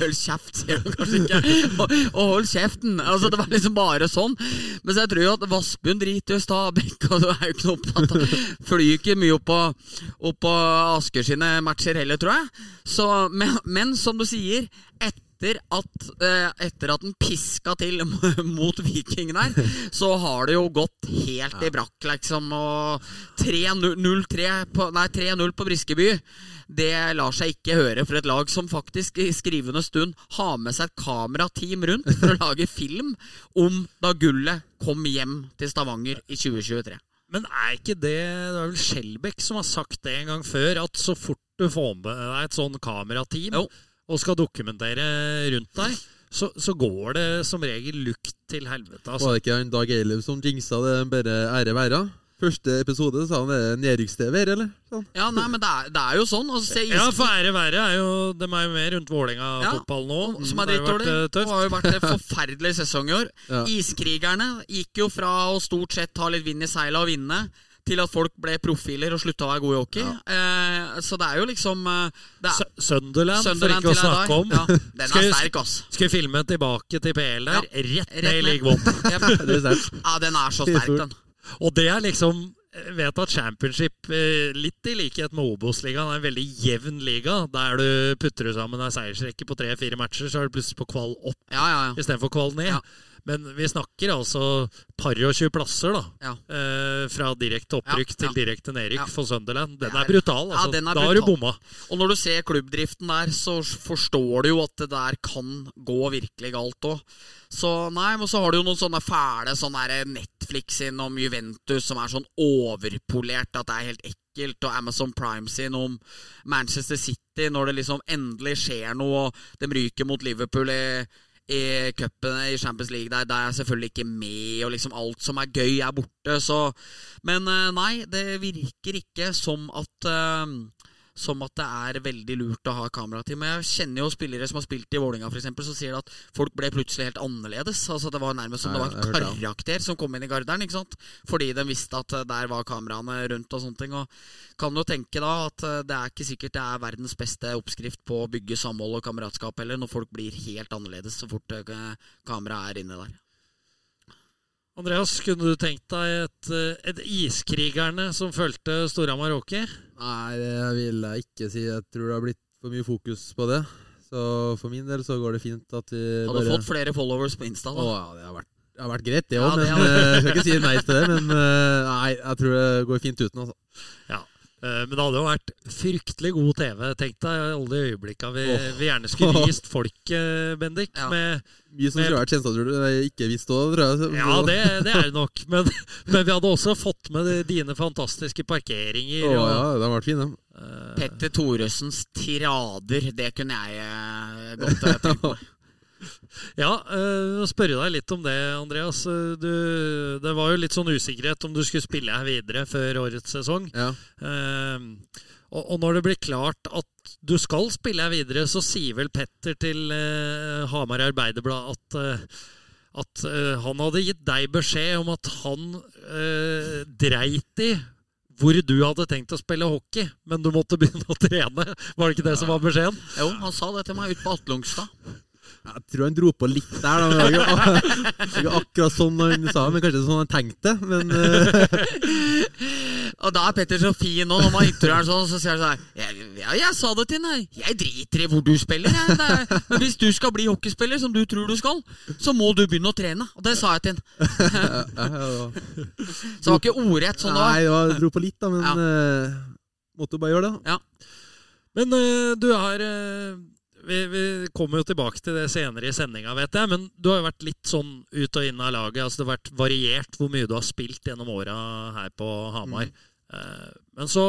hold kjeft, sier du kanskje ikke. Og, og hold kjeften. Altså, det var liksom bare sånn. Men så jeg tror jo at Vassbund driter jo i Og du er opptatt av Flyr ikke mye opp på, opp på Asker sine matcher heller, tror jeg. Så, men, men som du sier, etter at, eh, etter at den piska til (laughs) mot Viking der, (laughs) så har det jo gått helt i brakk, liksom. Og 3-0 på, nei, 3-0 på Briskeby, det lar seg ikke høre for et lag som faktisk i skrivende stund har med seg et kamerateam rundt for å (laughs) lage film om da gullet kom hjem til Stavanger i 2023. Men er ikke det Det er vel Skjelbæk som har sagt det en gang før, at så fort du får med deg et sånn kamerateam Jo. Og skal dokumentere rundt deg, så, så går det som regel lukt til helvete. Var Altså. det ikke han Dag Eilev som jinxa det bare ære være? Første episode sa han det er nedrykks-TV her, eller? Sånn. Ja, nei, men det er, det er jo sånn. Altså, se Ja, for ære være er jo De er jo med rundt Ja, Vålerenga-fotball nå. som er drittdårlig. eh, Det har jo vært en forferdelig sesong i år. (laughs) Ja. Iskrigerne gikk jo fra å stort sett ha litt vind i seila og vinne, til at folk ble profiler og slutta å være gode i hockey. Eh, så det er jo liksom eh, det er, Sunderland, Sunderland for ikke å snakke om. Ja, den (laughs) Skal er vi- sterk, ass. Skal vi filme tilbake til PL der? Ja. Rett ned i (laughs) er. Ja, den er så sterk, den. Og det er liksom jeg vet at championship, eh, litt i likhet med Obos-ligaen, er en veldig jevn liga. Der du putter du sammen en seiersrekke på tre-fire matcher, så er du plutselig på kval opp Ja, ja, ja. istedenfor kval ned. Ja. Men vi snakker altså par og 20 plasser, da. Ja. Eh, fra direkte opprykk Ja, til direkte nedrykk Ja. for Sunderland. Den er er- brutal, Ja, altså. den er da har du bomma. Og når du ser klubbdriften der, så forstår du jo at det der kan gå virkelig galt òg. Så nei, men så har du jo noen sånne fæle sånne Netflix sin om Juventus som er sånn overpolert at det er helt ekkelt, og Amazon Prime sin om Manchester City når det liksom endelig skjer noe, og de ryker mot Liverpool i i cupene i Champions League der, der er jeg selvfølgelig ikke med, og liksom alt som er gøy, er borte. Så Men eh, nei, det virker ikke som at eh, som at det er veldig lurt å ha kamerateam. Men jeg kjenner jo spillere som har spilt i Vålinga for eksempel, som sier at folk ble plutselig helt annerledes. Altså Det var nærmest som det var en karakter som kom inn i garderen. ikke sant? Fordi de visste at eh, der var kameraene rundt og sånne ting. Og kan jo tenke da at eh, det er ikke sikkert det er verdens beste oppskrift på å bygge samhold og kameratskap heller, når folk blir helt annerledes så fort eh, kameraet er inne der. Andreas, kunne du tenkt deg et, et Iskrigerne som fulgte Storhamar Hockey? Nei, det vil jeg ikke si. Jeg tror det har blitt for mye fokus på det. Så for min del så går det fint at vi Hadde bare fått flere followers på Insta. Å ja, det har vært, det har vært greit, det Ja, òg. det men eh, jeg skal ikke si nei til det. Men eh, nei, jeg tror det går fint uten. altså. Ja. Eh, Men det hadde jo vært fryktelig god TV. Tenk deg alle de øyeblikka vi, oh. vi gjerne skulle (laughs) vist folk, eh, Bendik. Ja. Med, Mye som skulle vært du jeg ikke visste òg, tror jeg. ja, det, det er det nok. Men, (laughs) men vi hadde også fått med dine fantastiske parkeringer. Oh, og, ja, det har vært fine. Ja. Petter Thoresens tirader, det kunne jeg eh, godt eh, tenkt meg. (laughs) Ja, uh, spørre deg litt om det, Andreas. Eh, Du, det var jo litt sånn usikkerhet om du skulle spille her videre før årets sesong. Ja. Eh, og, og når det blir klart at du skal spille her videre, så sier vel Petter til eh, Hamar Arbeiderblad at, eh, at eh, han hadde gitt deg beskjed om at han uh, dreit i hvor du hadde tenkt å spille hockey, men du måtte begynne å trene. Var det ikke det som var beskjeden? Jo, han sa det til meg ute på Atlungstad. Jeg tror han dro på litt der. Da. Det var ikke det akkurat sånn han sa men kanskje sånn han tenkte. Men eh, Og da er Petter så fin nå, når man intervjuer sånn, så sier han sånn jeg, Ja, jeg sa det til henne. Jeg driter i hvor du spiller, jeg. Er, men hvis du skal bli hockeyspiller, som du tror du skal, så må du begynne å trene. Og det sa jeg til ja, Så det var ikke ordrett sånn da. Nei, jeg det dro på litt, da. Men Ja. eh, måtte jo bare gjøre det. Ja. Men eh, du har eh, vi, vi kommer jo tilbake til det senere i sendinga, vet jeg. Men du har jo vært litt sånn ut og inn av laget. altså Det har vært variert hvor mye du har spilt gjennom åra her på Hamar. Eh, men så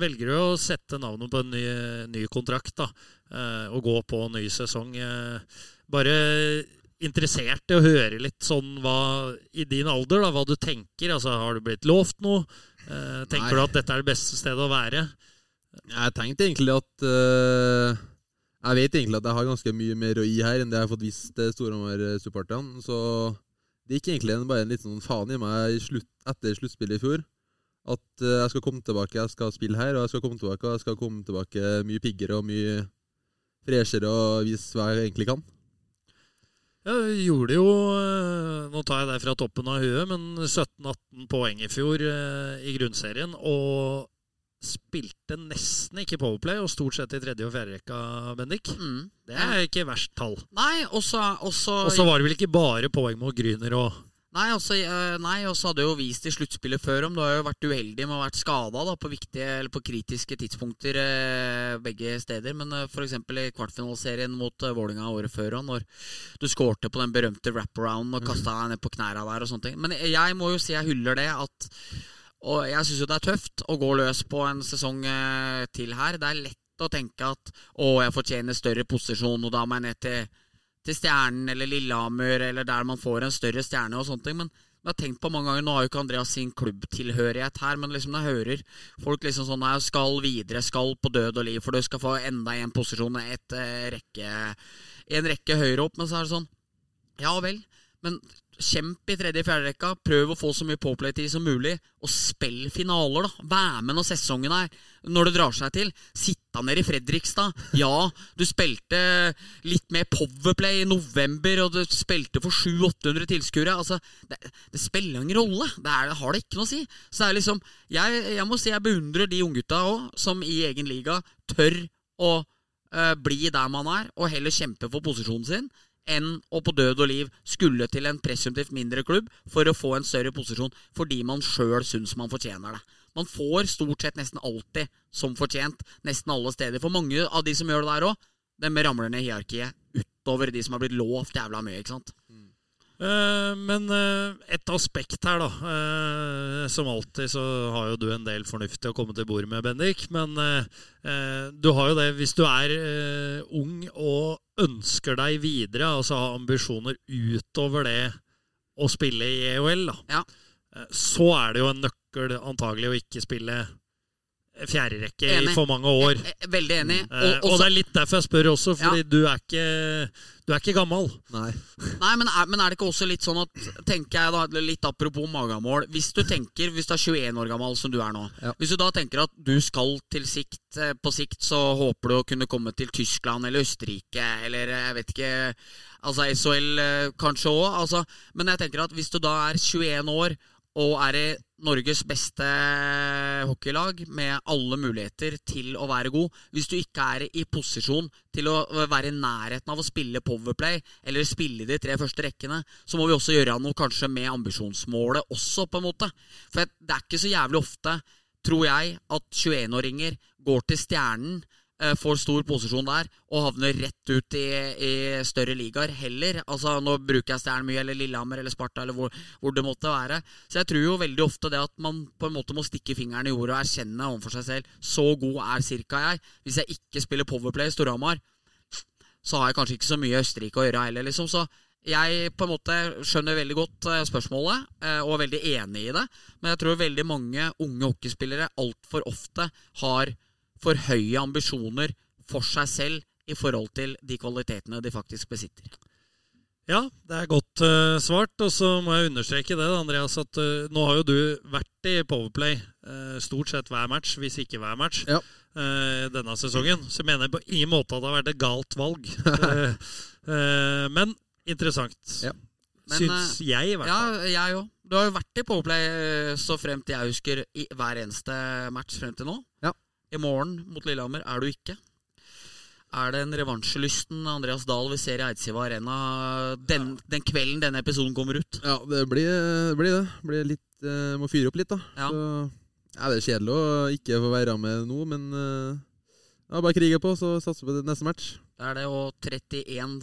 velger du å sette navnet på en ny, ny kontrakt da, eh, og gå på en ny sesong. Eh, bare interessert i å høre litt sånn hva i din alder, da, hva du tenker. Altså, Har du blitt lovt noe? Eh, tenker Nei. du at dette er det beste stedet å være? Jeg tenkte egentlig at eh, Jeg vet egentlig at jeg har ganske mye mer å gi her enn det jeg har fått vist til Storhamar-supporterne. Så det gikk egentlig bare en liten sånn faen i meg slutt, etter sluttspillet i fjor. At eh, jeg skal komme tilbake, jeg skal spille her, og jeg skal komme tilbake og jeg skal komme tilbake mye piggere og mye freshere og vise hva jeg egentlig kan. Ja, du gjorde jo eh, Nå tar jeg deg fra toppen av huet, men 17-18 poeng i fjor eh, i grunnserien. Og spilte nesten ikke Powerplay, og stort sett i tredje og fjerde rekka, Bendik. Mm. Det er ikke verst tall. Nei, og så også- var det vel ikke bare poeng mot Gryner og Nei, altså, eh, nei, og så hadde jo vist i sluttspillet før om du har jo vært uheldig med å ha vært skada på viktige, eller på kritiske tidspunkter eh, begge steder. Men eh, f.eks. i kvartfinaleserien mot Vålinga året før, når du skårte på den berømte wraparounden og kasta deg ned på knærne der og sånne ting. Men jeg må jo si jeg hyller det at Og jeg syns jo det er tøft å gå løs på en sesong eh, til her. Det er lett å tenke at å, jeg fortjener større posisjon, og da må jeg ned til til Stjernen eller Lillehammer, eller der man får en større stjerne og sånne ting. Men jeg har tenkt på mange ganger, Nå har jo ikke Andreas sin klubbtilhørighet her, men liksom når jeg hører folk liksom sånn Jeg skal videre, skal på død og liv, for du skal få enda en posisjon, et eh, rekke, en rekke høyere opp. Men så er det sånn Ja vel, men kjemp i tredje- og rekka. Prøv å få så mye påplay-tid som mulig, og spill finaler, da. Vær med når sesongen er når det drar seg til. Sitta nede i Fredrikstad. Ja, du spilte litt mer Powerplay i november, og du spilte for 700-800 tilskuere. Altså, det, det spiller ingen rolle. Det, er, det har det ikke noe å si. Så det er liksom Jeg, jeg må si jeg beundrer de unggutta òg, som i egen liga tør å eh, bli der man er, og heller kjempe for posisjonen sin enn å på død og liv skulle til en presumptivt mindre klubb for å få en større posisjon fordi man sjøl syns man fortjener det. Man får stort sett nesten alltid som fortjent, nesten alle steder. For mange av de som gjør det der òg, dem ramler ned hierarkiet utover de som har blitt lovt jævla mye. ikke sant? Eh, men eh, et aspekt her, da. eh, som alltid så har jo du en del fornuftig å komme til bord med, Bendik. Men du har jo det hvis du er ung og ønsker deg videre, altså har ambisjoner utover det å spille i EOL, da. Ja. Så er det jo en nøkkel antagelig å ikke spille fjerderekke i for mange år. Jeg, jeg, veldig enig. Eh, Og, også, og det er litt derfor jeg spør også, fordi du, er ikke, du er ikke gammel. Nei. Nei, men er, men er det ikke også litt sånn at Tenker jeg da, Litt apropos magamål. Hvis du tenker, hvis du er 21 år gammel, som du er nå Ja. Hvis du da tenker at du skal til sikt eh, På sikt så håper du å kunne komme til Tyskland eller Østerrike eller eh, jeg vet ikke Altså SHL kanskje òg. Altså, men jeg tenker at hvis du da er 21 år og er i Norges beste hockeylag med alle muligheter til å være god. Hvis du ikke er i posisjon til å være i nærheten av å spille Powerplay eller spille de tre første rekkene, så må vi også gjøre noe kanskje med ambisjonsmålet også, på en måte. For det er ikke så jævlig ofte, tror jeg, at 21-åringer går til Stjernen får stor posisjon der og havner rett ut i, i større ligaer heller. Altså, Nå bruker jeg Stjernen mye, eller Lillehammer eller Sparta, eller hvor, hvor det måtte være. Så jeg tror jo veldig ofte det at man på en måte må stikke fingeren i jorda og erkjenne overfor seg selv så god er cirka jeg. Hvis jeg ikke spiller Powerplay i Storhamar, så har jeg kanskje ikke så mye Østerrike å gjøre heller, liksom. Så jeg på en måte skjønner veldig godt eh, spørsmålet, eh, og er veldig enig i det. Men jeg tror veldig mange unge hockeyspillere altfor ofte har for høye ambisjoner for seg selv i forhold til de kvalitetene de faktisk besitter. Ja, det er godt uh, svart. Og så må jeg understreke det, Andreas, at uh, nå har jo du vært i Powerplay uh, stort sett hver match, hvis ikke hver match, Ja. denne sesongen. Så jeg mener på ingen måte at det har vært et galt valg. (laughs) Men interessant. Ja. Men, Syns jeg, i hvert fall. Ja, jeg òg. Du har jo vært i Powerplay så fremt jeg husker i hver eneste match frem til nå. Ja. I morgen mot Lillehammer er du ikke. Er det en revansjelysten Andreas Dahl vi ser i Eidsiva Arena den, den kvelden denne episoden kommer ut? Ja, det blir det. Blir det. Blir litt, uh, må fyre opp litt, da. Ja. Så, ja, det er kjedelig å ikke få være med nå, men uh, ja, bare krige på, så satser vi på neste match. Det er det, og 31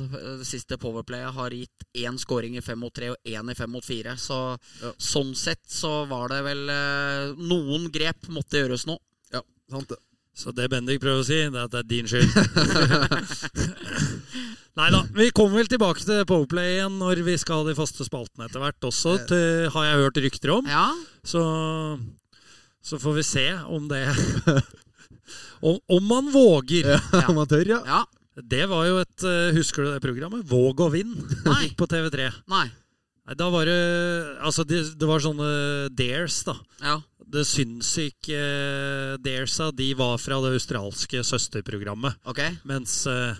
det siste powerplayet har gitt én scoring i 5 mot 3 og én i 5 mot 4. Så Ja. sånn sett så var det vel uh, Noen grep måtte gjøres nå. Sant det. Så det Bendik prøver å si, det er at det er din skyld. (laughs) Nei da. Vi kommer vel tilbake til Powerplay igjen når vi skal ha de faste spaltene etter hvert også, til, har jeg hørt rykter om. Ja, Så, så får vi se om det (laughs) om, om man våger. Ja, man tør, ja. ja. Det var jo et eh, Husker du det programmet? Våg og vinn. Nei. Gikk på TV3. Nei. Nei, da var det Altså, det, det var sånne dares, da. Ja. Det sinnssyke uh, daresa, de var fra det australske søsterprogrammet. Ok. Mens uh,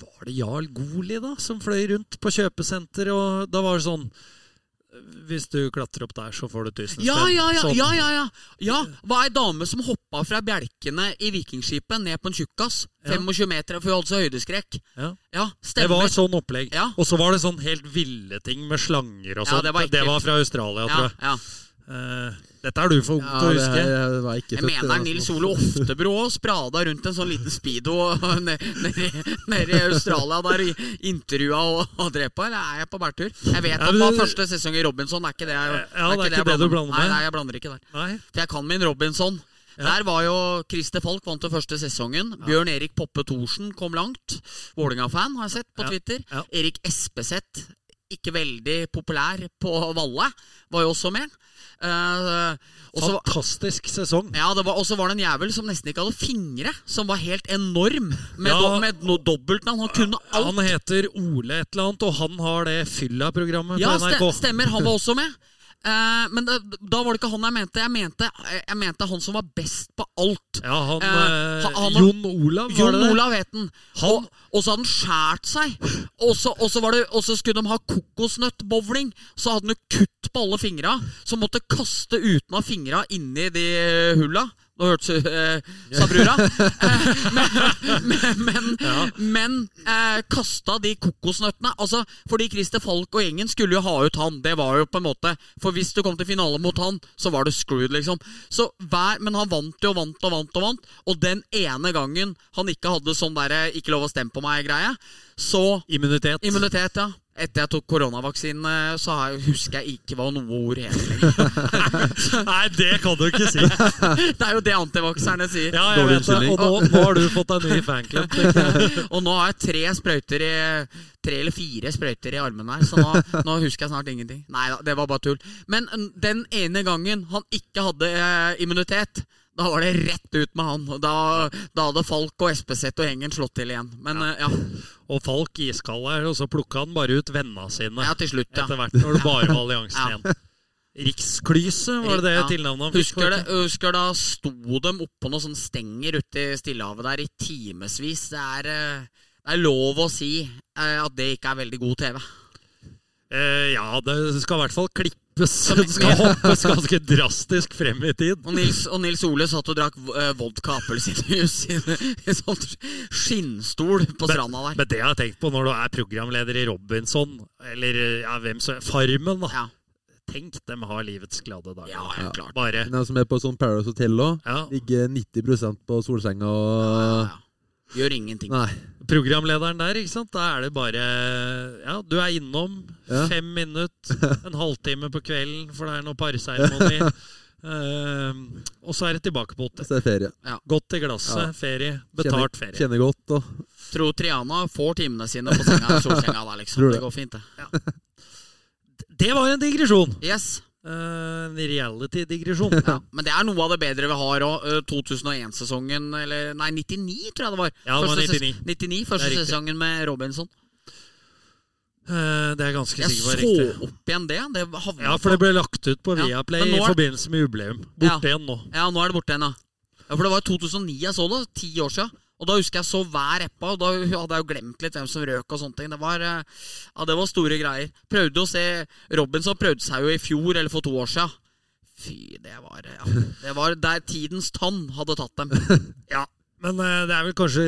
Var det Jarl Goli, da, som fløy rundt på kjøpesenter? Og da var det sånn Hvis du klatrer opp der, så får du 1000 Ja, spenn. ja, ja, Sånn. ja, ja, ja. ja. Var ei dame som hoppa fra bjelkene i Vikingskipet ned på en tjukkas. Ja. 25 meter, for hun hadde så høydeskrekk. Ja. Ja, Det stemmer. var sånn opplegg. Ja. Og så var det sånn helt ville ting med slanger og Ja, sånn. det var det, var fra Australia, ja, tror jeg. Ja. Eh, dette er du for ung Ja, til å huske. jeg, var jeg Jeg mener. Nils Ole Oftebro òg sprada rundt en sånn liten speedo (laughs) nede i- Australia der og intervjua og, og drepa. Eller er jeg på bærtur? Jeg vet Ja, at det var første sesong i Robinson. Er ikke det jeg, Ja, det er ikke jeg det du blander- med? Nei, nei, jeg blander ikke der. Nei. For jeg kan min Robinson. Ja. Der var jo Christer Falk vant den første sesongen. Bjørn Erik Poppe Thorsen kom langt. Vålinga-fan, har jeg sett på Ja. Twitter. Ja. Erik Espeseth ikke veldig populær på Valle, var jo også med. Uh, også, Fantastisk sesong. ja, og så var det en jævel som nesten ikke hadde fingre, som var helt enorm. Med, Ja. do, med noe dobbeltnavn. Han kunne alt. Han heter Ole et eller annet, og han har det Fylla-programmet Ja, på NRK. Ja, stemmer. Han var også med. Eh, men da, da var det ikke han jeg mente. Jeg mente, jeg mente han som var best på alt. Ja, han, uh, han- Jon Olav, var Jon det Olav het han. Og, og så hadde han skåret seg. Og så, og, så var det, og så skulle de ha kokosnøttbowling. Så hadde han kutt på alle fingra, så måtte kaste uten av fingra inni de hulla. Nå hørtes uh, sa brura. (laughs) Eh, men men, men, men eh, kasta de kokosnøttene. Altså, fordi Christer Falk og gjengen skulle jo ha ut han. Det var jo på en måte For hvis du kom til finale mot han, så var du screwed, liksom. Så hver, Men han vant jo vant og vant og vant. Og den ene gangen han ikke hadde sånn derre 'ikke lov å stemme på meg'-greie, så Immunitet. Immunitet, ja. Etter jeg tok koronavaksinen, så husker jeg ikke hva noe ord het. (laughs) Nei, det kan du ikke si. det er jo det antivakserne sier. Ja, jeg vet det. Og nå, nå har du fått deg ny fanklubb. (laughs) Og nå har jeg tre sprøyter i Tre eller fire sprøyter i armen her, så nå, nå husker jeg snart ingenting. Nei da, det var bare tull. Men den ene gangen han ikke hadde eh, immunitet, da var det rett ut med han. Da, da hadde Falk og Espeseth og gjengen slått til igjen. Men eh, ja, Og Falk iskald her, og så plukka han bare ut vennene sine ja til slutt, ja. etter hvert, når det bare var alliansen (laughs) Ja. igjen. Riksklyse, var det det tilnavnet han fikk? Husker, det, husker da sto dem oppå noen sånne stenger ute i Stillehavet der i timevis. Det eh, det er lov å si eh, at det ikke er veldig god TV. Eh, ja, det skal i hvert fall klippes. Det skal hoppes ganske drastisk frem i tid. Og Nils, og Nils Ole satt og drakk uh, vodka appelsinjuice i en sånn skinnstol på stranda der. Men det jeg har tenkt på når du er programleder i Robinson, eller ja, hvem så Farmen, da. Ja, Tenk, dem har livets glade dager. ja, helt klart. Bare De som er på sånn Paradise Hotel òg, ja. ligger 90% på solsenga Ja, og ja. Gjør ingenting. Nei. Programlederen der, ikke sant. Da er det bare Ja, du er innom Ja. fem minutter, en halvtime på kvelden, for det er noe parseremoni. Uh, (laughs) og så er det tilbake på hotell. Så er det ferie. Godt i glasset, Ja. ferie, Kjenner- betalt ferie. Kjenner godt og Tror Triana får timene sine på senga, solsenga der, liksom. Det. Det går fint, det. Det var en digresjon! Yes. Eh, En reality-digresjon. Ja. Men det er noe av det bedre vi har òg. 2001-sesongen, eller nei, 99 tror jeg det var. Ja, det var 99. ses- 99 første sesongen med Robinson. Eh, Det er ganske Jeg sikkert Jeg så riktig. opp igjen det. Det Ja, for det ble lagt ut på Viaplay ja, er... i forbindelse med jubileum. Borte igjen nå. Ja, nå er det borte igjen, ja. ja. For det var i 2009 jeg så det. Ti år siden. Og da husker jeg så hver eppa, og da hadde jeg jo glemt litt hvem som røk og sånne ting. Det var, eh, ja, det var store greier. Prøvde å se Robinson prøvde seg jo i fjor, eller for to år siden. Fy, det var ja. Det var der tidens tann hadde tatt dem. (laughs) Ja, men eh, det er vel kanskje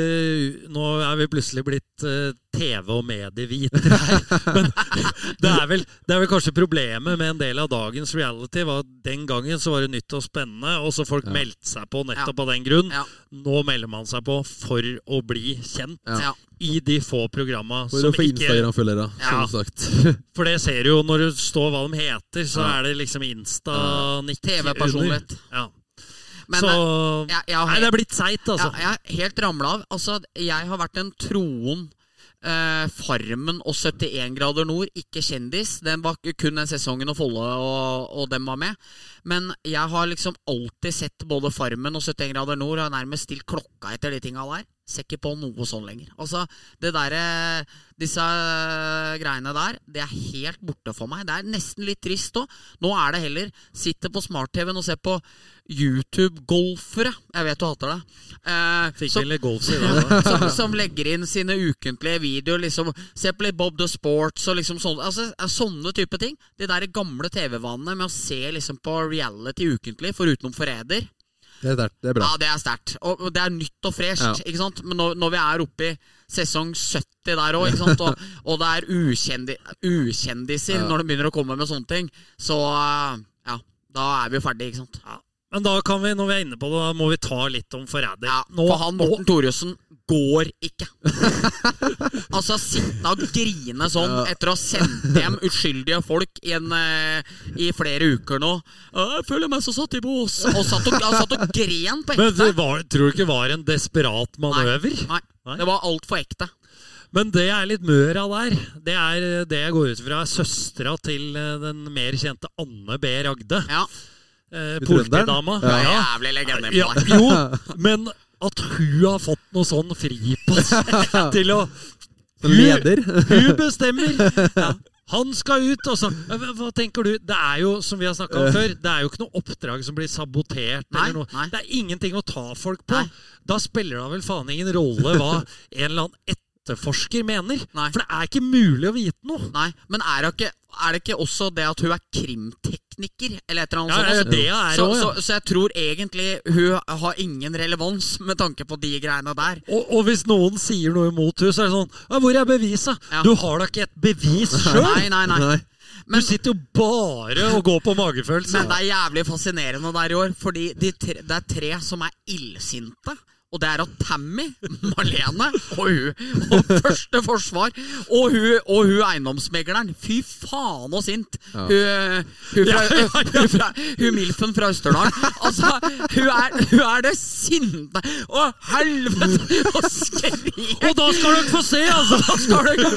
Nå er vi plutselig blitt eh, TV- og medievitere her. (laughs) Men (laughs) det er, vel, det er vel kanskje problemet med en del av dagens reality var at den gangen så var det nytt og spennende, og så folk meldte seg på nettopp av den grunn. Ja. Nå melder man seg på for å bli kjent Ja. i de få programma For som å få ikke Instagram-følgere, da, som sagt. (laughs) For det ser du jo når du står hva de heter, så Ja. er det liksom Insta-nikk under. TV-personlighet. Ja. Men så eh, jeg, jeg har Nei, det er blitt seigt, Ja, altså. jeg er helt ramla av. Altså, jeg har vært en troen eh, Farmen og 71 grader nord, ikke kjendis. Den var kun den sesongen og Folle og, og dem var med. Men jeg har liksom alltid sett både Farmen og 71 grader nord og har nærmest stilt klokka etter de tinga der. Ser ikke på noe sånn lenger. Altså, det der, Disse eh, greiene der, det er helt borte for meg. Det er nesten litt trist òg. Nå er det heller sitte på smart-TV-en og se på YouTube-golfere. Jeg vet du hater det. Eh, Fikk som- golf (laughs) som, som legger inn sine ukentlige videoer. Liksom, se på litt Bob the Sports og liksom sånne, altså, sånne type ting. De der gamle TV-vanene med å se liksom på reality ukentlig, foruten Forræder. Det er sterkt. Det er bra. Ja, det er sterkt. Og, det er nytt og fresht. Ja. ikke sant? Men når, når vi er oppe i sesong 70 der òg, og, og det er ukjendi, ukjendiser Ja. når de begynner å komme med sånne ting, så eh, ja, da er vi jo ferdige, ikke sant. Men da kan vi, når vi er inne på det, da må vi ta litt om Forræder. Ja, for han Morten Thoresen går ikke. (laughs) altså sitte og grine sånn etter å ha sendt hjem uskyldige folk i, en, eh, i flere uker nå. 'Jeg føler meg så satt i bås.' Og satt og, satt og gren på ekte. Men det var, tror du ikke var en desperat manøver? Nei, Nei. det var altfor ekte. Men det er litt møra der. Det er det jeg går ut fra er søstera til eh, den mer kjente Anne B. Ragde. Ja. Eh, Politidama. Er Ja. jævlig legende Ja, jo, men at hun har fått noe sånn fripass (laughs) til å leder. (laughs) Hun bestemmer! Ja. Han skal ut, og så hva- tenker du? Det er jo, som vi har snakka om før, det er jo ikke noe oppdrag som blir sabotert. Nei, eller noe. nei. Det er ingenting å ta folk på. Nei. Da spiller det vel faen ingen rolle hva (laughs) en eller annen etterforsker mener. For det er ikke mulig å vite noe. Nei, men er det, ikke, er det ikke også det at hun er krimtekniker, eller et eller annet Ja, ja, sånt? det er så, også, så, ja. så jeg tror egentlig hun har ingen relevans med tanke på de greiene der. Og, og hvis noen sier noe imot henne, så er det sånn ja, 'Hvor er beviset?' Ja. Du har da ikke et bevis (laughs) sjøl! Nei, nei, nei. Nei. Men, Du sitter jo bare og går på magefølelse. men det er jævlig fascinerende der i år, fordi de tre, det er tre som er illsinte. Og det er at Tammy, Marlene og hun og første forsvar og hun, og hun eiendomsmegleren. Fy faen og sint! Ja. Hun, hun, fra, Ja, ja, (laughs) hun, fra, hun Milfen fra Østerdalen. Altså, hun er, hun er det sinte Å, helvete! Og skrik! Og da skal dere få se, altså! da skal dere,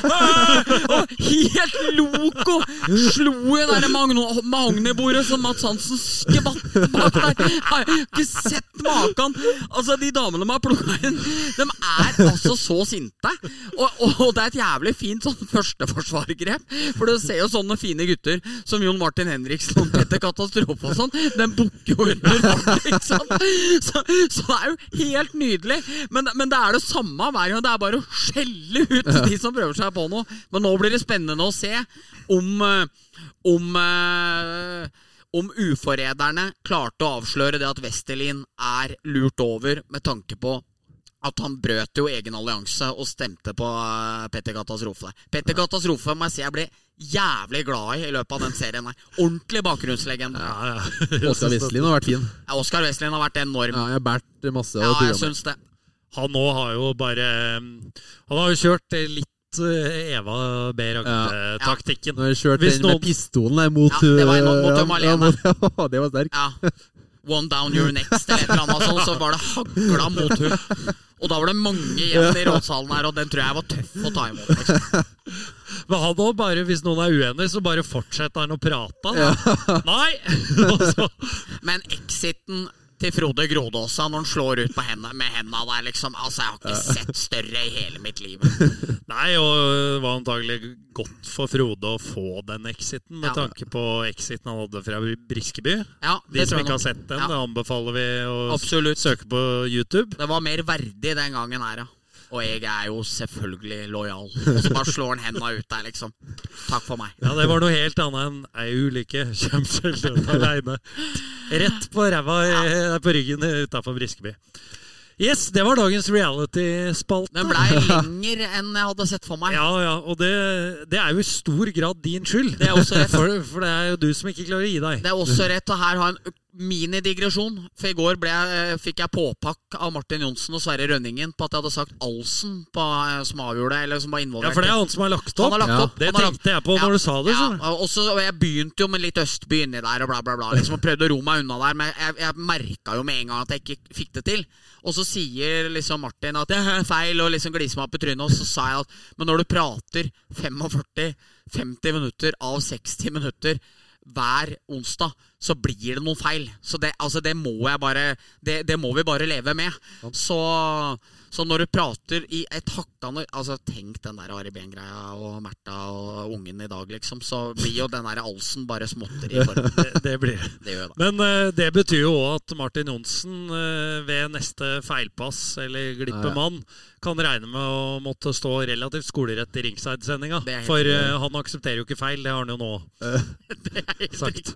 Og helt loco slo i det magnebordet som Mats Hansen skvatt bak der. Jeg har ikke sett maken. Altså, de damene de har plukka inn, de er altså så sinte. Og, og, det er et jævlig fint sånn førsteforsvargrep. For du ser jo sånne fine gutter som Jon Martin Henriksen og Petter Katastrofe og sånn. Den bukker jo under farten, ikke sant? Så, så det er jo helt nydelig. Men, men det er det samme hver gang. Det er bare å skjelle ut de som prøver seg på noe. Men nå blir det spennende å se om eh, om eh, om uforræderne klarte å avsløre det at Westerlin er lurt over med tanke på at han brøt jo egen allianse og stemte på eh, Petter Katastrofe. Petter Katastrofe må jeg si jeg ble jævlig glad i i løpet av den serien. her. Ordentlig bakgrunnslegende. Ja, ja. (laughs) Oskar Westlin har vært fin. Ja, Oskar Westerlin har vært enorm. Ja, jeg har båret masse Ja, av jeg syns det. Han nå har jo bare Han har jo kjørt litt eh, Eva B. Ragde-taktikken. Når hun jeg kjørt Hvis den noen- med pistolen der mot Ja, det var en mot- mot ja, (laughs) ja, det var sterk. Ja. One down your next, eller et eller annet sånt. Så var det hagla mot hun. Og da var det mange igjen i rådsalen her, og den tror jeg var tøff å ta imot. Liksom. (laughs) Men han òg bare, hvis noen er uenig, så bare fortsetter han å prate. Da. Nei! (laughs) Men exiten til Frode Grodåsa når han slår ut på hendene, med hendene der, liksom Altså, jeg har ikke sett større i hele mitt liv. (laughs) Nei, og det var antagelig godt for Frode å få den exiten, med Ja. tanke på exiten han hadde fra Briskeby. Ja, De som ikke har sett den, det anbefaler vi å Absolutt. søke på YouTube. Det var mer verdig den gangen her, ja. Og jeg er jo selvfølgelig lojal. Og så bare slår han henda ut der, liksom. Takk for meg. Ja, det var noe helt annet enn ei ulykke. Kjem sjelden aleine. Rett på ræva i- på ryggen utafor Briskeby. Yes, det var dagens reality-spalte. Den blei lenger enn jeg hadde sett for meg. Ja, ja, og det, det er jo i stor grad din skyld. Det er også rett. For, for det er jo du som ikke klarer å gi deg. Det er også rett å her ha en minidigresjon. For i går jeg, fikk jeg påpakk av Martin Johnsen og Sverre Rønningen på at jeg hadde sagt Alsen på, eh, som avgjorde, eller som var Ja, for det er han som har lagt opp. Har lagt Ja. Det tenkte jeg på Ja, når du sa det. Ja, og så, og jeg begynte jo med litt Østby inni der og bla, bla, bla. Liksom, og prøvde å ro meg unna der, men jeg, jeg merka jo med en gang at jeg ikke fikk det til. Og så sier liksom Martin at det er feil, og liksom gliser meg opp i trynet. Og så sa jeg at men når du prater 45-50 minutter av 60 minutter hver onsdag, så blir det noen feil. Så det, altså, det må jeg bare det, det må vi bare leve med. Så, så når du prater i et hakkande Altså, tenk den der Ari Behn-greia og Märtha og ungen i dag, liksom. Så blir jo den der Alsen bare småtteri for. (laughs) Det, det blir det. Det gjør det. Men eh, det betyr jo òg at Martin Johnsen eh, ved neste feilpass eller glippemann Ja, ja. Kan regne med å måtte stå relativt skolerett i ringside-sendinga. For uh, han aksepterer jo ikke feil, det har han jo nå (laughs) Det (laughs) helt sagt.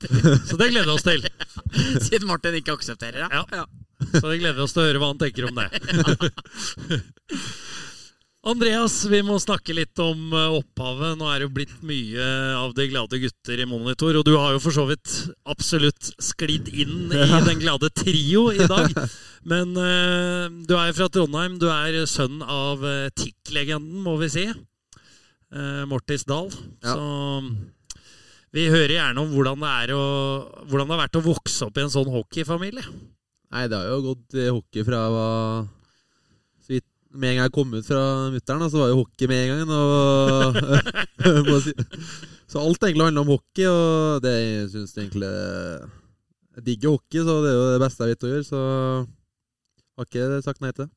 Så det gleder vi oss til. (laughs) Siden Martin ikke aksepterer det. Ja. Så det gleder vi oss til å høre hva han tenker om det. Andreas, vi må snakke litt om eh, opphavet. Nå er det jo blitt mye av De glade gutter i monitor, og du har jo for så vidt absolutt sklidd inn i Den glade trio i dag. Men uh, du er jo fra Trondheim. Du er sønn av uh, TIK-legenden, må vi si. Uh, Mortis Dahl. Ja. Så vi hører gjerne om hvordan det, er å, hvordan det har vært å vokse opp i en sånn hockeyfamilie. Nei, det har jo gått hockey fra jeg var Med en gang jeg kom ut fra mutter'n, så var jo hockey med en gang. Og. (laughs) Så alt egentlig handler om hockey, og det syns jeg egentlig Jeg digger hockey, så det er jo det beste jeg vet å gjøre. Så har ikke sagt nei til det.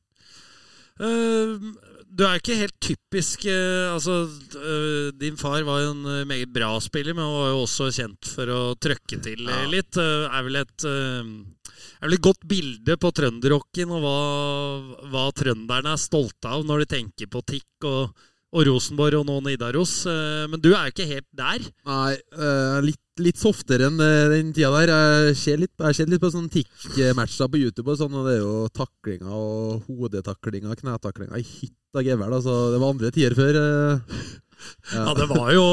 Uh, du er ikke helt typisk uh, Altså, uh, din far var jo en eh, meget bra spiller, men var jo også kjent for å trøkke til eh, litt. Er vel et eh, er vel et godt bilde på trønderrocken og hva, hva trønderne er stolte av når de tenker på TIK og, og Rosenborg og nå Nidaros. Eh, Men du er jo ikke helt der. Nei, eh, litt, litt softere enn eh, den tida der. Jeg ser litt, jeg litt på sånne TIC-matcher på YouTube, og sånn, og det er jo taklinger og hodetaklinger og knetaklinger i hytt og gevær. Altså, det var andre tider før. Ja. Ja, det var jo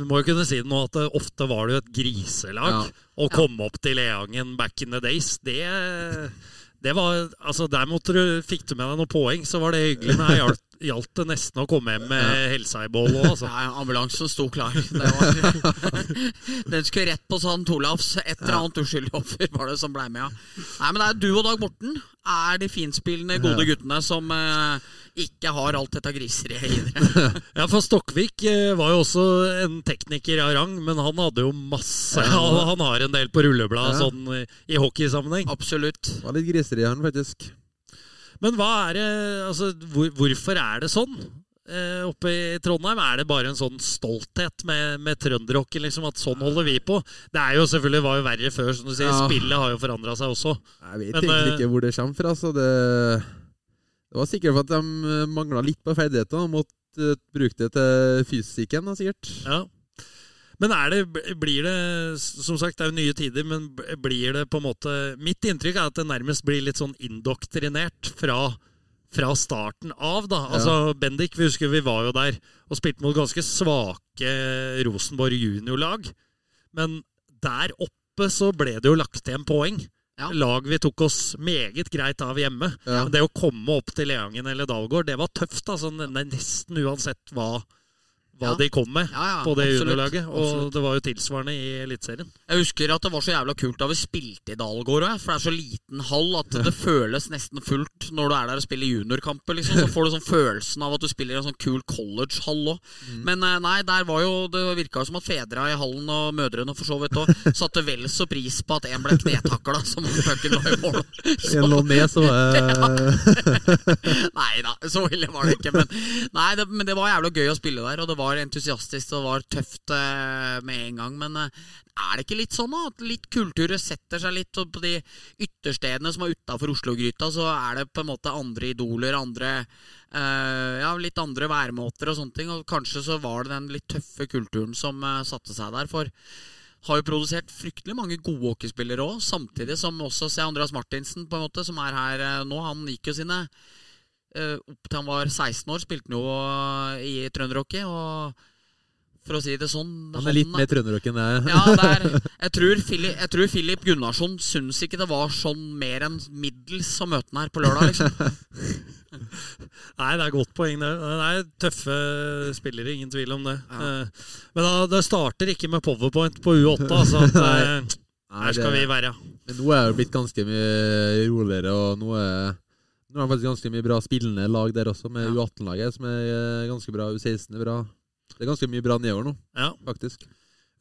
Vi må jo kunne si det nå at det, ofte var det jo et griselag. Ja. Å komme opp til Leangen back in the days, det det var, altså Der måtte du, fikk du med deg noen poeng, så var det hyggelig. Men hjalp, hjalp det nesten å komme hjem med helsa i behold òg, altså. Nei, ambulansen sto klar. Det var, (laughs) den skulle rett på St. Olavs. Et eller annet uskyldig offer var det som ble med, ja. Nei, men det er du og Dag Morten er de finspillende, gode guttene som eh, ikke har alt dette griseriet i det. (laughs) Ja, for Stokkvik eh, var jo også en tekniker av rang, men han hadde jo masse Han, han har en del på rullebladet Ja. sånn i, i hockeysammenheng. Absolutt. Det var litt griseri han, faktisk. Men hva er det Altså, hvor, hvorfor er det sånn? Eh, oppe i Trondheim er det bare en sånn stolthet med, med trønderrocken, liksom, at sånn holder vi på. Det er jo selvfølgelig var jo verre før, som du sier. Ja. Spillet har jo forandra seg også. Jeg vet Men, egentlig eh, ikke hvor det kommer fra. Så det, det var sikkert for at de mangla litt på ferdigheter og måtte eh, bruke det til fysikken, da, sikkert. Ja. Men er det, blir det Som sagt, det er jo nye tider, men blir det på en måte Mitt inntrykk er at det nærmest blir litt sånn indoktrinert fra, fra starten av, da. Altså, Bendik, vi husker vi var jo der og spilte mot ganske svake Rosenborg juniorlag. Men der oppe så ble det jo lagt igjen poeng. Ja. Lag vi tok oss meget greit av hjemme. Ja. Det å komme opp til Leangen eller Dalgård, det var tøft. altså Nesten uansett hva, hva Ja. de kom med Ja, på det juniorlaget. Og Absolutt. det var jo tilsvarende i Eliteserien. Jeg husker at det var så jævla kult da vi spilte i Dalgård òg, for det er så liten hall at det (laughs) føles nesten fullt når du er der og spiller juniorkamper. Liksom, så får du sånn følelsen av at du spiller i en sånn kul college-hall òg. Men eh, nei, der var jo Det virka som at fedra i hallen og mødrene for så vidt òg satte vel så pris på at en ble knetakla som om pucken lå i mål. Så- (laughs) En lå ned, så (laughs) var Nei da, så ille var det ikke. Men, nei, det, men det var jævla gøy å spille der, og det var entusiastisk og var tøft eh, med en gang. Men eh, er det ikke litt sånn da, at litt kulturer setter seg litt på de ytterstedene som er utafor Oslo-gryta, så er det på en måte andre idoler, andre eh, Ja, litt andre væremåter og sånne ting. Og kanskje så var det den litt tøffe kulturen som satte seg der. For har jo produsert fryktelig mange gode hockeyspillere òg, samtidig som også se Andreas Martinsen, på en måte, som er her nå. Han gikk jo sine Opp til han var 16 år, spilte han jo eh, i trønderhockey. Og for å si det sånn Han er litt mer trønderrock enn jeg. ja, det er, (laughs) jeg, tror Philip, jeg tror Philip Gunnarsson syns ikke det var sånn mer enn middels å møte han her på lørdag, liksom. (laughs) Nei, det er godt poeng. Det Det er tøffe spillere, ingen tvil om det. Ja. Eh, Men da, det starter ikke med powerpoint på U8, altså. At, (laughs) eh, Nei, her skal det- vi være. Men nå er det blitt ganske mye roligere, og nå er nå er det faktisk ganske mye bra spillende lag der også, med Ja. U18-laget, som er eh, ganske bra. U16 er bra. Det er ganske mye bra nedover nå, Ja, faktisk.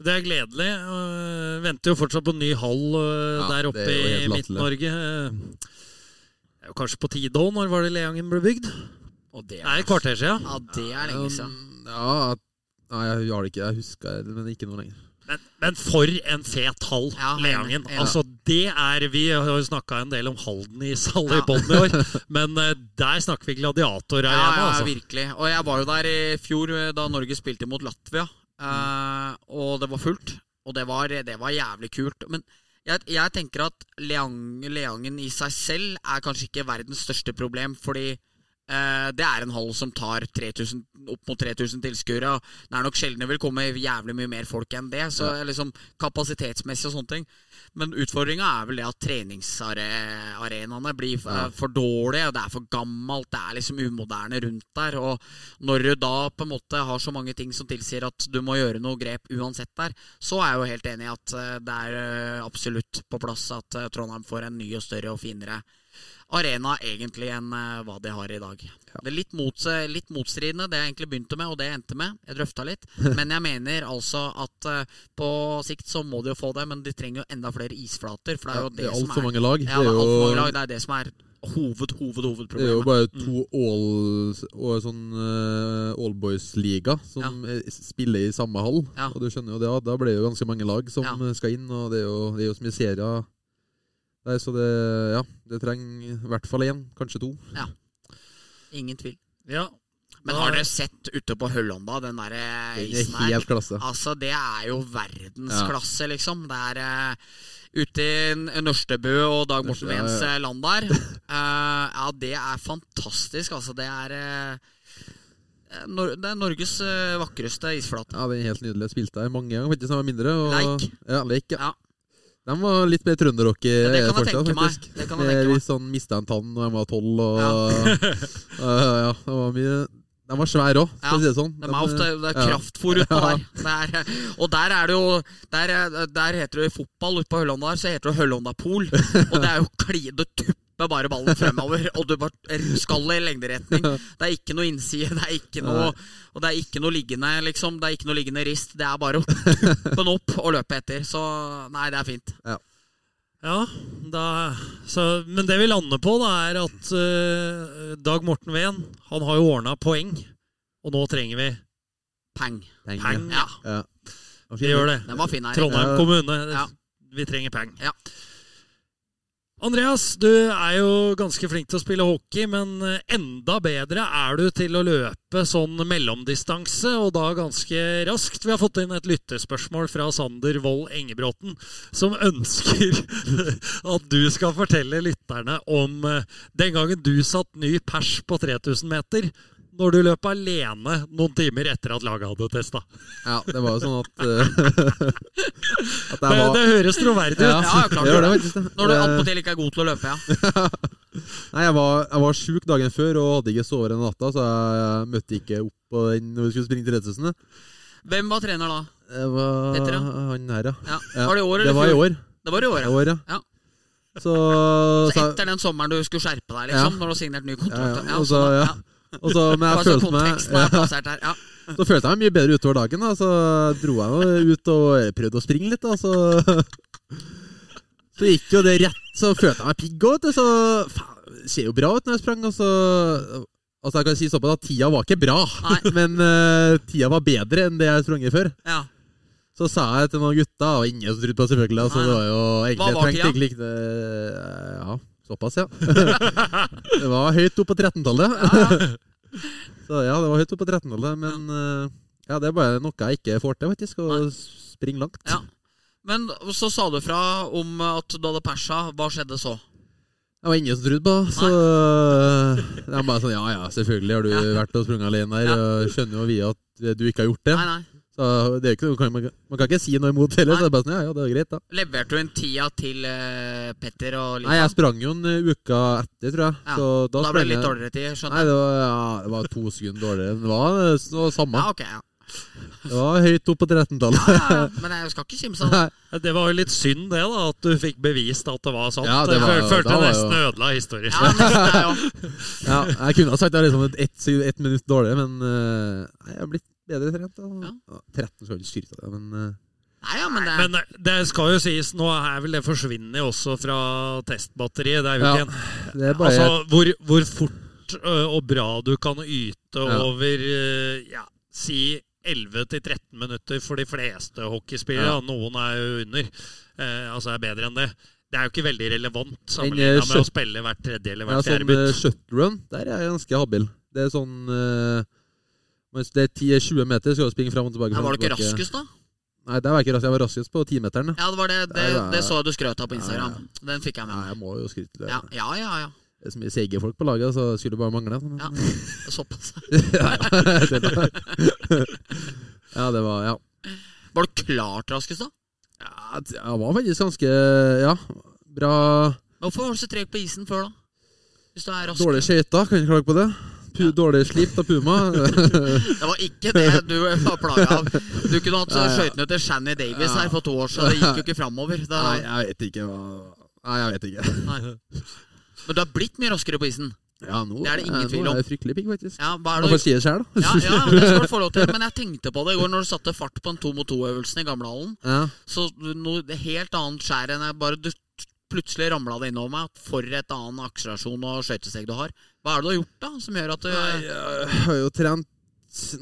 Det er gledelig. Eh, venter jo fortsatt på ny hall eh, Ja, der oppe i Midt-Norge. Det er jo kanskje på tide òg. Når var det Leangen ble bygd? Og det Det er et kvarter siden. Ja, det er lenge siden. Um, ja, nei, jeg har det ikke. Jeg husker det, men ikke noe lenger. Men, men for en fet hall, Ja, Leangen. Ja. Altså, det er Vi har jo snakka en del om Halden i Sally Ja. Podden i år, (laughs) men eh, der snakker vi gladiator her Ja, hjemme, ja, altså. virkelig. Og jeg var jo der i fjor eh, da Norge spilte mot Latvia. mm. og det var fullt. Og det var, det var jævlig kult. Men jeg, jeg tenker at Leang, Leangen i seg selv er kanskje ikke verdens største problem, fordi eh, det er en hall som tar 3000, opp mot 3000 tilskuere. Det er nok sjelden det vil komme jævlig mye mer folk enn det. Så liksom kapasitetsmessig og sånne ting. Men utfordringa er vel det at treningsarenaene blir f- Ja. for dårlige. Det er for gammelt, det er liksom umoderne rundt der. Og når du da på en måte har så mange ting som tilsier at du må gjøre noe grep uansett der, så er jeg jo helt enig i at eh, det er eh, absolutt på plass at eh, Trondheim får en ny og større og finere arena egentlig enn eh, hva de har i dag. Det er litt, mot, litt motstridende, det jeg egentlig begynte med, og det jeg endte med. Jeg drøfta litt. (laughs) Men jeg mener altså at uh, på sikt så må de jo få det, men de trenger jo enda flere isflater. For det er jo Det det, er som altfor er mange lag. Ja, Det det er er alt for mange lag. Det er det som er hoved, hoved, hovedproblemet. Det er jo bare to all, sånn uh, allboys-liga som ja. spiller i samme hall. Ja. Og du skjønner jo det, da blir det jo ganske mange lag som Ja. eh, skal inn, og det er jo, det er jo så mye serier der, så det Ja, det trenger i hvert fall én, kanskje to. Ja. Ingen tvil. Ja. Men har dere sett ute på Høllanda, den der eh, Det isen er her? helt klasse. Altså, det er jo verdensklasse, liksom. Det er uh, ute i Nørstebø og Dag Morten Ja, ja. Eh, land der. Uh, (laughs) ja, det er fantastisk. Altså, det er uh, Nor Det er Norges vakreste isflate. Ja, den er helt nydelig. Jeg spilte der mange ganger, faktisk, da jeg var mindre. Og, Leik. Ja, leik, ja. Ja. De var litt mer trønderrock Ja, det kan fortsatt, tenke meg. faktisk. Det kan jeg tenke meg. sånn mista en tann da jeg var tolv, og ja. (laughs) ja, det var mye De var svære òg, for Ja, å si det sånn. De er ofte, det er kraftfôr utpå Ja. der. Det er, og der er det jo Der, der heter det i fotball ute på Høllanda der, så heter det Høllanda-pol. (laughs) Og det er jo kli, Du tupper bare ballen fremover, og du bare skal i lengderetning. Det er ikke noe innside, det er ikke noe Og det er ikke noe liggende, liksom. Det er ikke noe liggende rist. Det er bare å tuppe den opp og løpe etter. Så nei, det er fint. Ja, da, så, men det vi lander på, da, er at uh, Dag Morten Ven han har jo ordna poeng. Og nå trenger vi Peng. Peng. Ja, Ja. Vi gjør det. den var fin her. Trondheim Ja. kommune. Ja. Vi trenger peng. Ja. Andreas, du er jo ganske flink til å spille hockey, men eh, enda bedre er du til å løpe sånn mellomdistanse, og da ganske raskt. Vi har fått inn et lyttespørsmål fra Sander Wold Engebråten, som ønsker (laughs) at du skal fortelle lytterne om eh, den gangen du satt ny pers på 3000 meter. Når du løp alene noen timer etter at laget hadde testa. Ja, det var jo sånn at uh, (laughs) At Det, var det høres troverdig ut. Ja, ja, klart det det. det faktisk. det. Når du attpåtil ikke er god til å løpe, ja. (laughs) Nei, jeg var, jeg var sjuk dagen før og hadde ikke sovet den natta, så jeg møtte ikke opp på den når vi skulle springe 3000. Hvem var trener da? Det var Petter, ja. han her, ja. Ja. Ja, Var det i år eller Det var i fjor? år. Det var i år, ja. år, ja. Ja. Så, Så etter den sommeren du skulle skjerpe deg, Ja. liksom? Når du har signert ny ja, kontrakt? ja. Og så, sånn, ja. Og så, men jeg følte meg ja. Ja. (laughs) Så følte jeg meg mye bedre utover dagen. Da. Så dro jeg meg ut og prøvde å springe litt. Da. Så, (laughs) så gikk jo det rett. Så følte jeg meg pigg òg. Så faen, ser jo bra ut når jeg sprang. Og så, altså jeg kan si såpass at tida var ikke bra, Nei. (laughs) men uh, tida var bedre enn det jeg sprang i før. Ja. Så sa jeg til noen gutter, og ingen som trodde på selvfølgelig. Altså, Hva var tida? ikke Ja, såpass, ja. (laughs) det var høyt opp på 13-tallet. (laughs) Så ja, det var høyt opp på 13-tallet, men eh, ja, det er bare noe jeg ikke får til, faktisk. Å springe langt. Ja. Men så sa du fra om at du hadde persa. Hva skjedde så? Det var ingen som trodde på det. Så de bare sånn Ja ja, selvfølgelig har du Ja. vært og sprunget alene her. Ja. Skjønner jo vi at du ikke har gjort det. Nei, nei. Så det er ikke, man, kan, man, kan- man kan ikke si noe imot heller. Så det er bare sånn, ja ja, det er greit, da. Leverte du en tida til uh, Petter og Nei, jeg sprang jo en uke etter, tror jeg. Ja, Så da, Da ble sprang det litt dårligere tid, skjønner jeg. det var, ja, det var to sekunder dårligere. Det var det var samme. Ja, okay, ja. Det var høyt opp på 13-tallet. Ja, ja, ja. Men jeg skal ikke kimse av det. Det var jo litt synd, det, da, at du fikk bevist at det var sant. Ja, det var følte var, nesten jo- ødela historien. Ja, nesten jeg (laughs) ja, jeg kunne ha sagt det er liksom ett et, ett minutt dårligere, men uh, jeg har blitt bedre trent. Da. Ja. 13 skal vel styrte det, men uh, Nei, ja, men det Men eh, det skal jo sies, nå er vel det forsvinner også fra testbatteriet. Det er jo Ja, ikke en det bare Altså, hvor, hvor fort og bra du kan yte Ja. over ja, si 11-13 minutter for de fleste hockeyspillere. Ja. Noen er jo under. Eh, altså er bedre enn det. Det er jo ikke veldig relevant sammenligna eh, med å spille hvert tredje eller ja, hvert fjerde sånn uh, bytt. shuttle run, der er jeg ganske habil. Det er sånn uh, Mens det er 10, 20 meter, skal du springe fram og tilbake. ja, frem Var du ikke tilbake. raskest, da? Nei, der var jeg ikke raskest. Jeg var raskest på 10-meteren. Ja, det var det. Det, Ja, ja, ja. det så jeg du skrøt av på Instagram. Ja, Den fikk jeg med meg. jeg må jo skryte litt. Ja, ja, ja. ja. Det er så mye seige folk på laget, så skulle det bare mangle. Men, Ja. Såpass. ja, det var Ja. Var du klart raskest, da? Ja, jeg var faktisk ganske Ja, bra Hvorfor var du så treg på isen før, da? Hvis du er rask. Dårlige skøyter, kan ikke klage på det. Pu, Dårlig slipt av Puma. (laughs) Det var ikke det du var plaga av. Du kunne hatt ja. skøytene til Shanny Davis her for to år siden. Det gikk jo ikke framover. Da... Nei, jeg vet ikke hva Nei, jeg vet ikke. nei. Men du har blitt mye raskere på isen. Ja, nå Det er det ingen tvil om. Nå er jeg fryktelig pigg, faktisk. Ja, hva er det få si det sjøl, da. ja, ja, (laughs) det skal du få lov til. Men jeg tenkte på det i går når du satte fart på en to mot to-øvelsen i Gamlehallen. Ja. Så noe helt annet skjær enn jeg bare du, Plutselig ramla det innover meg for et annen akselerasjon og skøytesteg du har. Hva er det du har gjort da som gjør at du Jeg har jo trent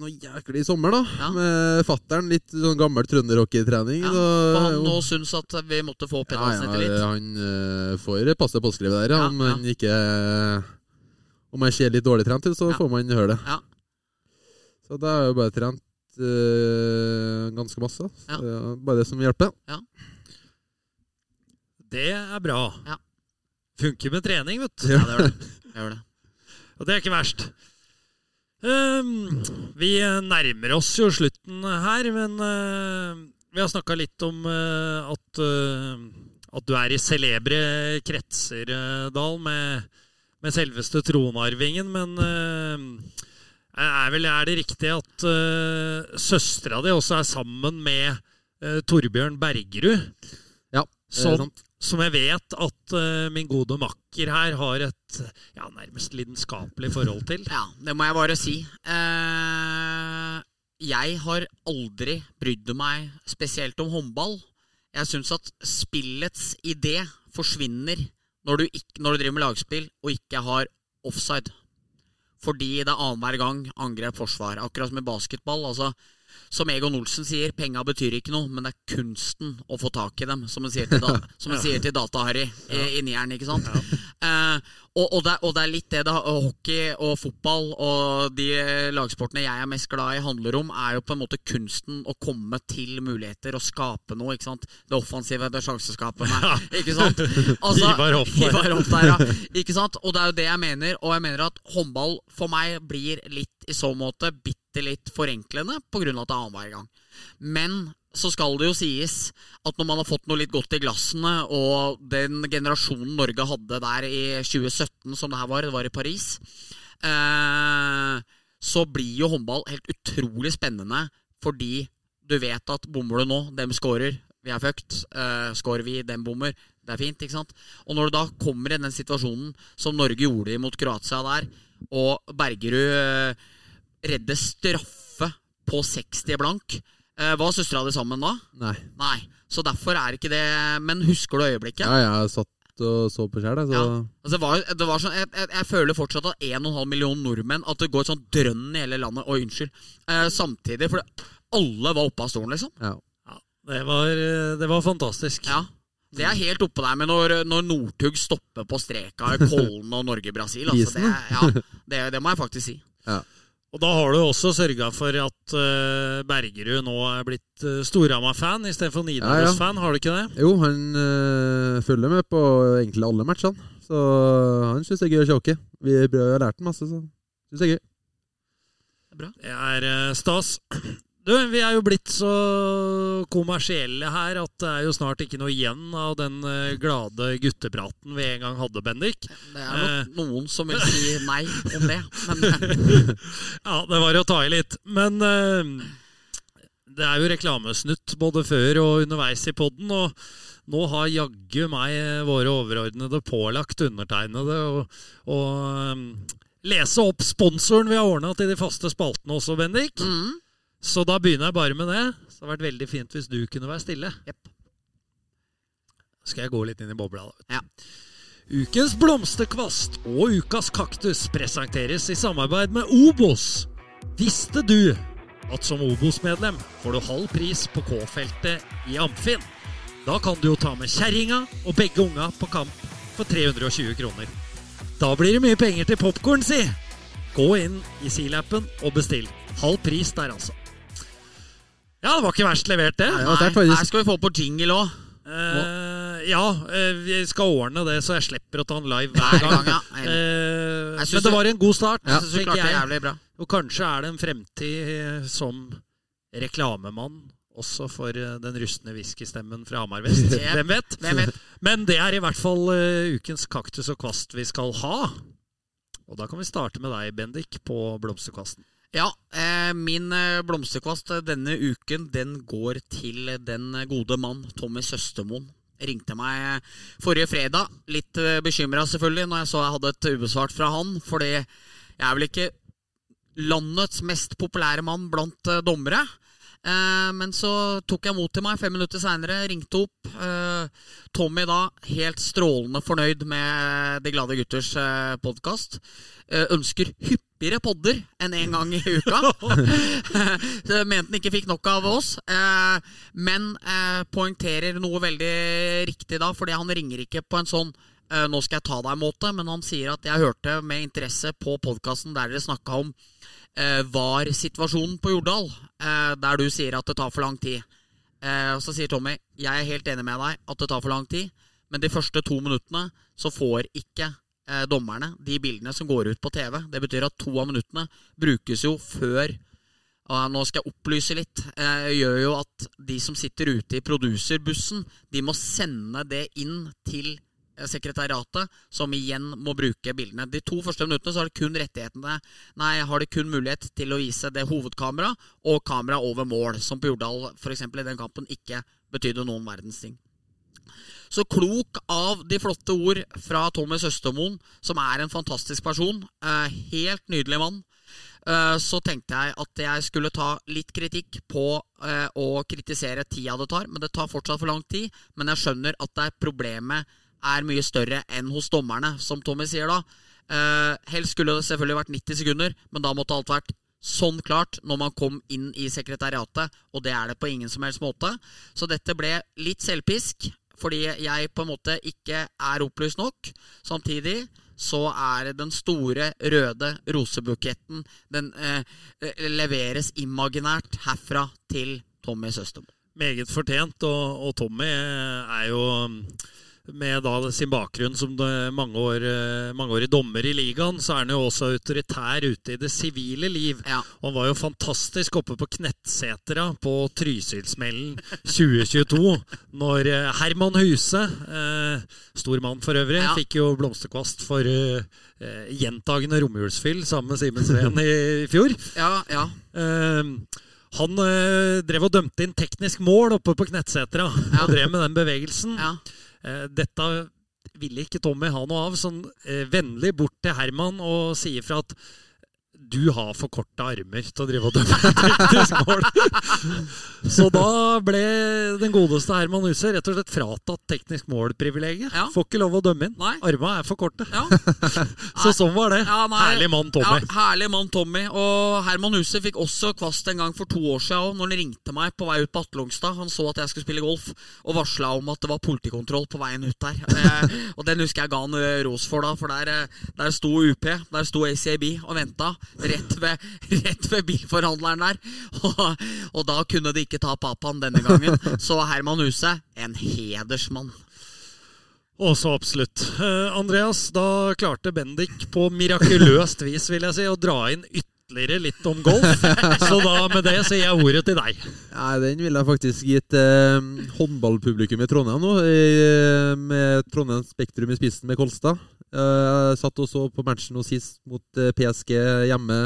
noe jæklig i sommer, da. Ja. Med fattern. Litt sånn gammel trønderhockeytrening. ja, og For han nå syns at vi måtte få ja, pedalsnittet ja, litt. Han uh, får passe påskrevet der, ja. Ja, om han ikke Om han ser litt dårlig trent ut, så Ja. får man høre det. Ja. Så da har jeg jo bare trent uh, ganske masse. Så Ja. bare det som hjelper. Det er bra. Ja. Funker med trening, vet du. Ja, det gjør det. det, gjør det. Og det er ikke verst. Ehm, vi nærmer oss jo slutten her, men eh, vi har snakka litt om eh, at, eh, at du er i celebre kretser, Dahl, med, med selveste tronarvingen. Men er, vel, er det riktig at uh, søstera di også er sammen med uh, Torbjørn Bergerud? Ja, Som, sant. Som jeg vet at uh, min gode makker her har et ja, nærmest lidenskapelig forhold til. Ja, det må jeg bare si. Uh, jeg har aldri brydd meg spesielt om håndball. Jeg syns at spillets idé forsvinner når du, ikke, når du driver med lagspill og ikke har offside. Fordi det er annenhver gang angrep-forsvar. Akkurat som i basketball. altså som Egon Olsen sier, penga betyr ikke noe, men det er kunsten å få tak i dem, som han sier til, da, (laughs) sier til Data-Harry i, i nieren, ikke sant? Eh, og, og, det, og det er litt det da. hockey og fotball og de lagsportene jeg er mest glad i, handler om, er jo på en måte kunsten å komme til muligheter og skape noe, ikke sant? Det offensive, det sjanseskapende, ikke sant? Altså, Ivar Hoff der. Hoff der, ja. Ikke sant? Og det er jo det jeg mener, og jeg mener at håndball for meg blir litt i så måte bitte litt forenklende av at det er annenhver gang. Men så skal det jo sies at når man har fått noe litt godt i glassene, og den generasjonen Norge hadde der i 2017, som det her var, det var i Paris, eh, så blir jo håndball helt utrolig spennende fordi du vet at bommer du nå, dem scorer, vi er fucked. Eh, scorer vi, dem bommer. Det er fint, ikke sant? Og når du da kommer i den situasjonen som Norge gjorde mot Kroatia der, og Bergerud uh, redder straffe på 60 blank uh, Var søstera di sammen da? Nei. Nei. Så derfor er ikke det Men husker du øyeblikket? Ja, jeg satt og så på sjæl. så Ja. Altså, det var, det var sånn, jeg, jeg, jeg føler fortsatt at 1,5 million nordmenn At det går sånn drønn i hele landet. Oi, unnskyld. Eh, samtidig, for alle var oppe av stolen, liksom. ja. Det var, eh, det var fantastisk. Ja. Det er helt oppe der med når, når Northug stopper på streka i Kollen og Norge-Brasil. Altså, det, ja, det, det må jeg faktisk si. Og da har du også sørga for at uh, Bergerud nå er blitt uh, Storhamar-fan istedenfor Nidaros-fan, har du ikke det? Jo, han uh, følger med på egentlig alle matchene. Så han syns det er gøy å se. Vi har lært ham masse, så syns det er gøy. Det er uh, stas. Du, vi er jo blitt så kommersielle her at det er jo snart ikke noe igjen av den eh, glade guttepraten vi en gang hadde, Bendik. Det er nok Eh. noen som vil si nei om det. Men (laughs) Ja, det var å ta i litt. Men eh, det er jo reklamesnutt både før og underveis i podden, og nå har jaggu meg våre overordnede pålagt undertegnede å lese opp sponsoren vi har ordna til de faste spaltene også, Bendik. mm, Så da begynner jeg bare med det. Så det hadde vært veldig fint hvis du kunne være stille. Yep. Skal jeg gå litt inn i bobla, da. Ja. Ukens blomsterkvast og ukas kaktus presenteres i samarbeid med Obos. Visste du at som Obos-medlem får du halv pris på K-feltet i Amfin? Da kan du jo ta med kjerringa og begge unga på kamp for 320 kroner. Da blir det mye penger til popkorn, si! Gå inn i Silappen og bestill. Halv pris der, altså. Ja, det var ikke verst levert, det. Ja, nei, det er faktisk- her skal vi få på jingle òg. Uh, ja, eh, vi skal ordne det, så jeg slipper å ta den live Hver gang. ja. uh, men det var en god start, Jeg synes du klarte det jævlig bra. Og kanskje er det en fremtid eh, som reklamemann også for eh, den rustne whiskystemmen fra Hamar vest. (laughs) Hvem vet? Hvem vet? Men det er i hvert fall eh, ukens kaktus og kvast vi skal ha. Og da kan vi starte med deg, Bendik, på blomsterkvasten. Ja, eh, min eh, blomsterkvast eh, denne uken den går til den gode mann Tommy Søstermoen. ringte meg forrige fredag. Litt bekymra selvfølgelig når jeg så jeg hadde et ubesvart fra han. Fordi jeg er vel ikke landets mest populære mann blant dommere. Men så tok jeg mot til meg fem minutter seinere, ringte opp. Tommy da helt strålende fornøyd med De glade gutters podkast. Ønsker ønsker hyppigere podder enn én en gang i uka. (laughs) Så Mente han ikke fikk nok av oss. Eh, men eh, poengterer noe veldig riktig da, fordi han ringer ikke på en sånn eh, 'nå skal jeg ta deg'-måte, men han sier at 'jeg hørte med interesse på podkasten der dere snakka om eh, var situasjonen på Jordal, eh, der du sier at det tar for lang tid. Eh, og Så sier Tommy jeg er helt enig med deg at det tar for lang tid, men de første to minuttene så får ikke eh, dommerne de bildene som går ut på TV. Det betyr at to av minuttene brukes jo før og nå skal jeg opplyse litt. Eh, gjør jo at de som sitter ute i produserbussen, de må sende det inn til eh, sekretariatet, som igjen må bruke bildene. De to første minuttene så har det kun rettighetene Nei, har de kun mulighet til å vise det hovedkamera og kamera over mål, som på Jordal f.eks. i den kampen ikke betydde noen verdens ting. Så klok av de flotte ord fra Thomas Østermoen, som er en fantastisk person. Eh, helt nydelig mann. Eh, så tenkte jeg at jeg skulle ta litt kritikk på eh, å kritisere tida det tar. Men det tar fortsatt for lang tid. Men jeg skjønner at det er problemet er mye større enn hos dommerne, som Tommy sier da. Helst skulle det selvfølgelig vært 90 sekunder, men da måtte alt vært sånn klart når man kom inn i sekretariatet, og det er det på ingen som helst måte. Så dette ble litt selvpisk, fordi jeg på en måte ikke er opplyst nok. Samtidig så er den store røde rosebuketten Den eh, leveres imaginært herfra til Tommy Søstem. Meget fortjent, og, og Tommy er jo med da sin bakgrunn som mange år, dommer i ligaen, så er han jo også autoritær ute i det sivile liv. Ja. Og han var jo fantastisk oppe på Knettsetra på Trysilsmellen 2022, når eh, Herman Huse, eh, stor mann for øvrig, Ja. fikk jo blomsterkvast for eh, eh, gjentagende romjulsfyll sammen med Simen Sveen i, fjor. Ja, ja. Eh, han eh, drev og dømte inn teknisk mål oppe på Knettsetra. Og drev med den bevegelsen. ja. Eh, dette ville ikke Tommy ha noe av. Sånn eh, vennlig bort til Herman og sier fra at du har for korte armer til å drive og dømme teknisk mål. Så da ble den godeste Herman Huse rett og slett fratatt teknisk mål-privilegiet. Ja. Får ikke lov å dømme inn. Nei. Arma er for korte. ja. (laughs) Så sånn var det. Ja. Herlig mann, Tommy. Ja, herlig mann Tommy. Og Herman Huse fikk også kvast en gang for to år siden òg, når han ringte meg på vei ut på Atlongstad. Han så at jeg skulle spille golf, og varsla om at det var politikontroll på veien ut der. (laughs) Eh, og den husker jeg ga han eh, ros for, da, for der, eh, der sto UP, der sto ACAB og venta rett ved, rett ved bilforhandleren der. Og, og da kunne de ikke ta papaen denne gangen. Så Herman Huse, en hedersmann. Og så absolutt. Eh, Andreas, da klarte Bendik på mirakuløst vis, vil jeg si, å dra inn ytterligere litt om golf. Så da med det gir jeg ordet til deg. Nei, den ville jeg faktisk gitt eh, håndballpublikum i Trondheim nå, i, med Trondheim Spektrum i spissen med Kolstad. Eh, satt og så på matchen nå sist mot eh, PSG hjemme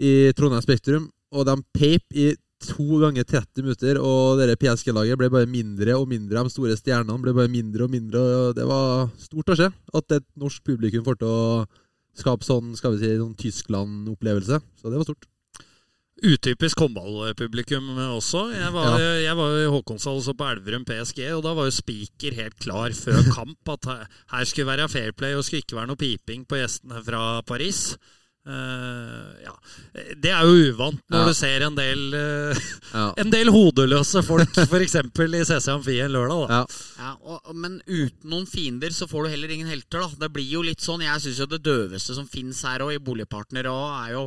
i Trondheim Spektrum, og de peip i to ganger 30 minutter, og det PSG-laget ble bare mindre og mindre. De store stjernene ble bare mindre og mindre, og det var stort å se at et norsk publikum får til å skape sånn, skal vi si, sånn Tyskland-opplevelse. Så det var stort. Utypisk håndballpublikum også. Jeg var, jeg var i Håkonshall og så på Elverum PSG, og da var jo spiker helt klar før kamp at her, her skulle være fair play og skulle ikke være noe piping på gjestene fra Paris. Eh, ja. Det er jo uvant når Ja. du ser en del uh, Ja. (laughs) En del hodeløse folk, (laughs) f.eks. i CC Amfi en lørdag. Da. Ja. Ja, og, Men uten noen fiender så får du heller ingen helter. da Det blir jo litt sånn, Jeg syns jo det døveste som fins her og i Boligpartner også, er jo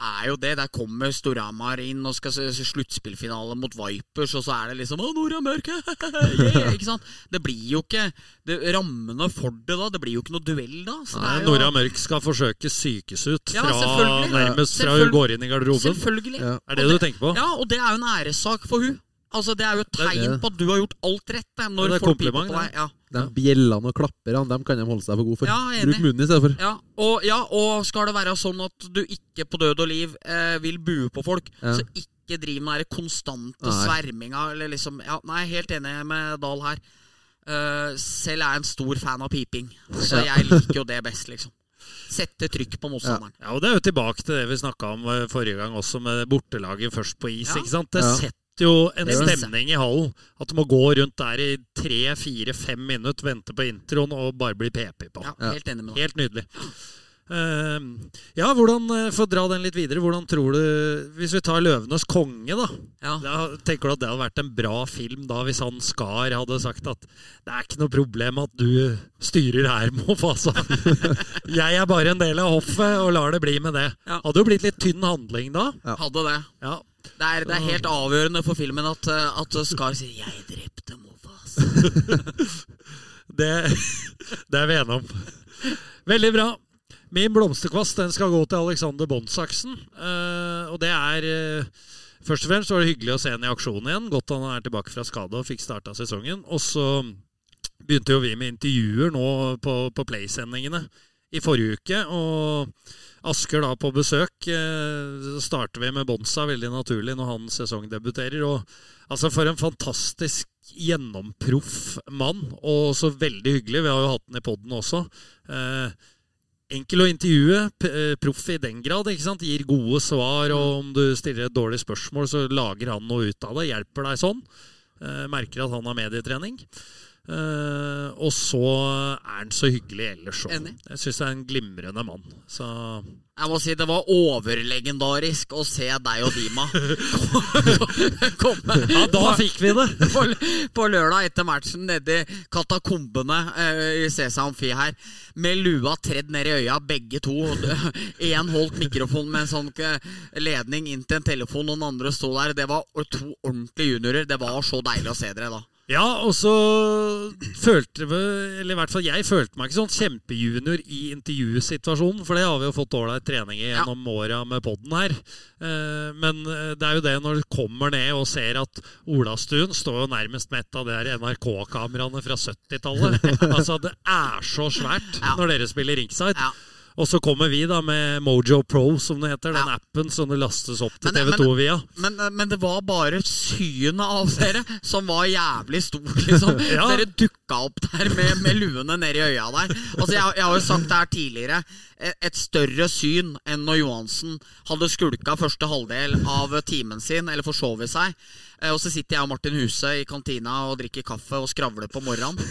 er jo det. Der kommer Storhamar inn og skal se sluttspillfinale mot Vipers, og så er det liksom 'Å, Nora Mørk!' (laughs) yeah, ikke sant? Det blir jo ikke det, Rammene for det da. Det blir jo ikke noe duell da. Så Nei, jo, Nora Mørk skal forsøke sykes ut fra, nærmest fra hun går inn i garderoben. Selvfølgelig. Ja. Er det det du tenker på? Ja, og det er jo en æressak for hun Altså Det er jo et tegn på at du har gjort alt rett. Da, Når Ja, det er folk piper på deg. Ja. De bjellene og klapperne dem kan de holde seg for gode for. Ja. Bruk munnen i stedet for. Ja og, ja, og skal det være sånn at du ikke på død og liv eh, vil bue på folk, Ja. så ikke driv med den konstante Nei. sverminga. Eller liksom, ja, nei, helt enig med Dahl her. Uh, selv er jeg en stor fan av piping, så jeg liker jo (laughs) det best, liksom. Sette trykk på motstanderen. Ja, og Det er jo tilbake til det vi snakka om eh, forrige gang også, med bortelaget først på is. Ja. ikke sant? Det Ja. Setter jo en stemning i hallen. At du må gå rundt der i tre, fire, fem minutter, vente på introen og bare bli PP på. Ja, Ja. Helt enig med deg. Helt nydelig. Eh, ja, hvordan, eh, For å dra den litt videre, hvordan tror du Hvis vi tar 'Løvenes konge', da. Ja. da tenker du at det hadde vært en bra film da hvis han Skar hadde sagt at det er ikke noe problem at du styrer her, (laughs) Moff, altså. Jeg er bare en del av hoffet og lar det bli med det. Ja. Hadde jo blitt litt tynn handling da. Hadde det. Ja. Det er, det er helt avgjørende for filmen at, eh, at Skar sier 'Jeg drepte Mofas'. (laughs) Det, det er vi enige om. Veldig bra. Min blomsterkvast den skal gå til Alexander Bondsaksen. Eh, og det er eh, Først og fremst var det hyggelig å se han i aksjon igjen. Godt han er tilbake fra skade og fikk starta sesongen. Og så begynte jo vi med intervjuer nå på, på Play-sendingene i forrige uke. Og Asker da på besøk. Eh, så starter vi med Bonsa veldig naturlig når han sesongdebuterer. Og altså for en fantastisk gjennomproff mann, og så veldig hyggelig. Vi har jo hatt den i poden også. Eh, enkel å intervjue, eh, proff i den grad. ikke sant? Gir gode svar, og om du stiller et dårlig spørsmål, så lager han noe ut av det. Hjelper deg sånn. Merker at han har medietrening. Eh, og så er han så hyggelig ellers òg. Jeg syns det er en glimrende mann. Så Jeg må si det var overlegendarisk å se deg og Dima (laughs) komme Ja, da fikk vi det! (laughs) på, på lørdag etter matchen nede i katakombene uh, i CC Amfi her. Med lua tredd ned i øya, begge to. (laughs) Én holdt mikrofon med en sånn eh, ledning inn til en telefon, og den andre sto der. Det var to ordentlige juniorer. Det var så deilig å se dere da. Ja, og så følte vi Eller i hvert fall jeg følte meg ikke sånn kjempejunior i intervjusituasjonen, for det har vi jo fått ålreit trening i gjennom åra med poden her. Eh, Men eh, det er jo det når du kommer ned og ser at Olastuen står jo nærmest med et av de NRK-kameraene fra 70-tallet. (laughs) altså, det er så svært Ja. når dere spiller ringside. Ja. Og så kommer vi da med Mojo Pro, som det heter. Den Ja. appen som det lastes opp til Men- men- TV2 via. Men, eh, men det var bare synet av dere som var jævlig stort, (laughs) liksom. (laughs) Ja. Dere dukka opp der med, med luene nedi øya der. Altså, jeg, jeg har jo sagt det her tidligere. Et større syn enn når Johansen hadde skulka første halvdel av timen sin, eller forsovet seg. Eh, Og så sitter jeg og Martin Huse i kantina og drikker kaffe og skravler på morgenen. (laughs)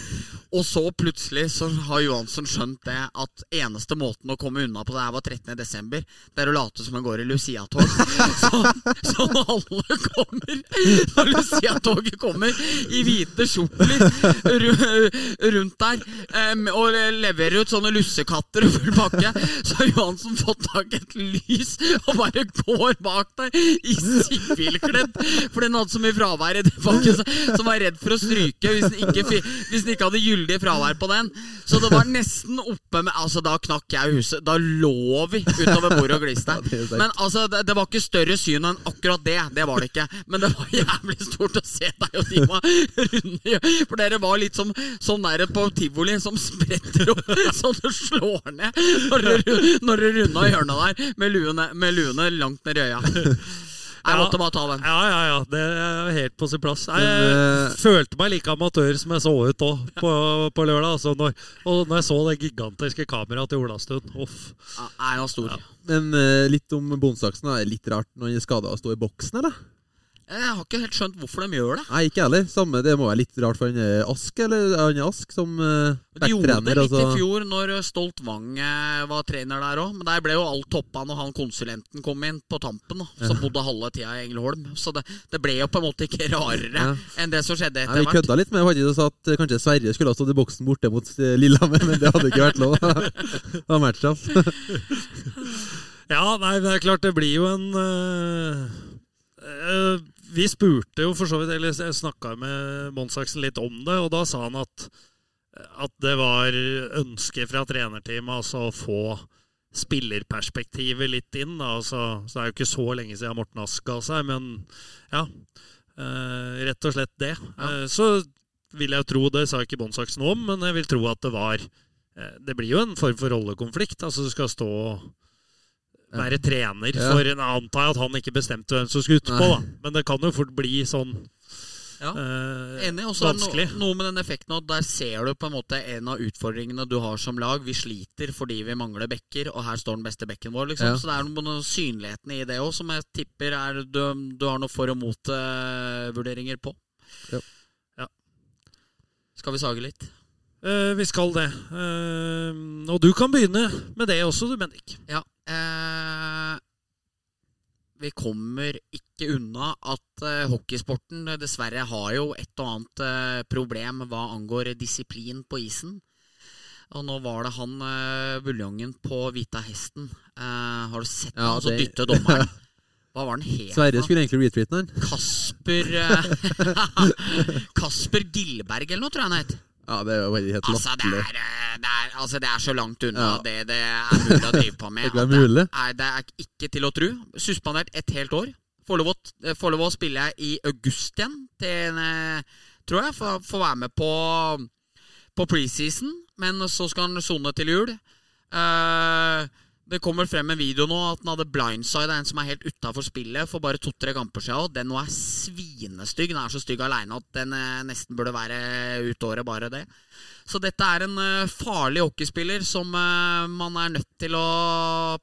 Og så plutselig så har Johansen skjønt det at eneste måten å komme unna på det her var 13. desember. Det er å late som en går i Lucia-tog. (laughs) Så, så når alle kommer Når Lucia-toget kommer i hvite kjortler rundt der og leverer ut sånne lussekatter og full pakke, så har Johansen fått tak i et lys og bare går bak der i sivilkledd. For den hadde så mye fravær i det så- som var redd for å stryke hvis den ikke, hvis den ikke hadde gyldig fravær på den. Så det var nesten oppe med Altså, da knakk jeg huset. Da lå vi utover bordet og gliste. (laughs) Men altså, det, det var ikke større syn enn akkurat det. Det var det ikke. Men det var jævlig stort å se deg og Dima runde For dere var litt som sånn der på tivoli som spretter opp (laughs) så det slår ned når dere runda hjørnet der med luene, med luene langt ned i øya. Jeg måtte bare ta den. Ja, ja, ja. Det er helt på sin plass. Jeg Men, eh, følte meg like amatør som jeg så ut òg på, på lørdag. Altså når, og når jeg så det gigantiske kameraet til Olastuen. Uff. Ja, jeg var stor. Men eh, litt om Bondsaksen. Er litt rart når han er skada å stå i boksen, eller? Jeg har ikke helt skjønt hvorfor de gjør det. Nei, ikke heller. Samme, det må være litt rart for han er Ask, eller han er Ask som uh, De gjorde det litt altså. i fjor når Stolt Wang eh, var trener der òg. Men der ble jo alt toppa når han konsulenten kom inn på tampen. Da, som bodde halve tida i Engelholm. Så det, det ble jo på en måte ikke (laughs) rarere Ja. enn det som skjedde etter hvert. vi kødda litt med faktisk og sa at eh, kanskje Sverige skulle ha stått i boksen borte mot eh, Lillehammer, men det hadde ikke vært lov. (laughs) det var matchstraff. (laughs) Ja, nei, det er klart det blir jo en uh, øh, Vi spurte jo for så vidt, eller jeg snakka med Monsaksen litt om det, og da sa han at, at det var ønske fra trenerteamet altså å få spillerperspektivet litt inn. Altså, så det er jo ikke så lenge siden Morten Ask ga seg, men ja. øh, rett og slett det. Eh, så vil jeg tro, det sa ikke Monsaksen om, men jeg vil tro at det var eh, Det blir jo en form for rollekonflikt. Altså du skal stå være trener for en antar jeg at han ikke bestemte hvem som skulle utpå. Men det kan jo fort bli sånn Ja. eh, Enig. Og så det vanskelig. no, noe med den effekten at der ser du på en måte en av utfordringene du har som lag. Vi sliter fordi vi mangler bekker, og her står den beste bekken vår. liksom Ja. Så det er noe med synligheten i det òg som jeg tipper er du, du har noe for- og mot-vurderinger på. Ja. Ja. Skal vi sage litt? Eh, vi skal det. Eh, og du kan begynne med det også, du, Bendik. Ja. Eh, vi kommer ikke unna at eh, hockeysporten eh, dessverre har jo et og annet eh, problem hva angår disiplin på isen. Og nå var det han uh, buljongen på Hvita hesten. Eh, har du sett Ja, han som det- dytter dommeren? (laughs) Hva var den het? Sverre skulle egentlig retweete den. Kasper (laughs) Kasper Gilberg eller noe, tror jeg han het. Ja, det er jo helt Altså det, er, eh, det, er, altså, det er så langt unna Ja. det det er mulig å drive på med. (laughs) Det er mulig. Det er, det er ikke til å tro. Suspendert et helt år. Får lov, å, får lov å spille i august igjen, til, eh, tror jeg. Får, får være med på, på preseason, men så skal han sone til jul. Eh, det kommer frem en video nå at den hadde blindside en som er helt utafor spillet for bare to-tre kamper siden. Og den nå er svinestygg. Den er så stygg aleine at den eh, nesten burde være ut året, bare det. Så dette er en eh, farlig hockeyspiller som eh, man er nødt til å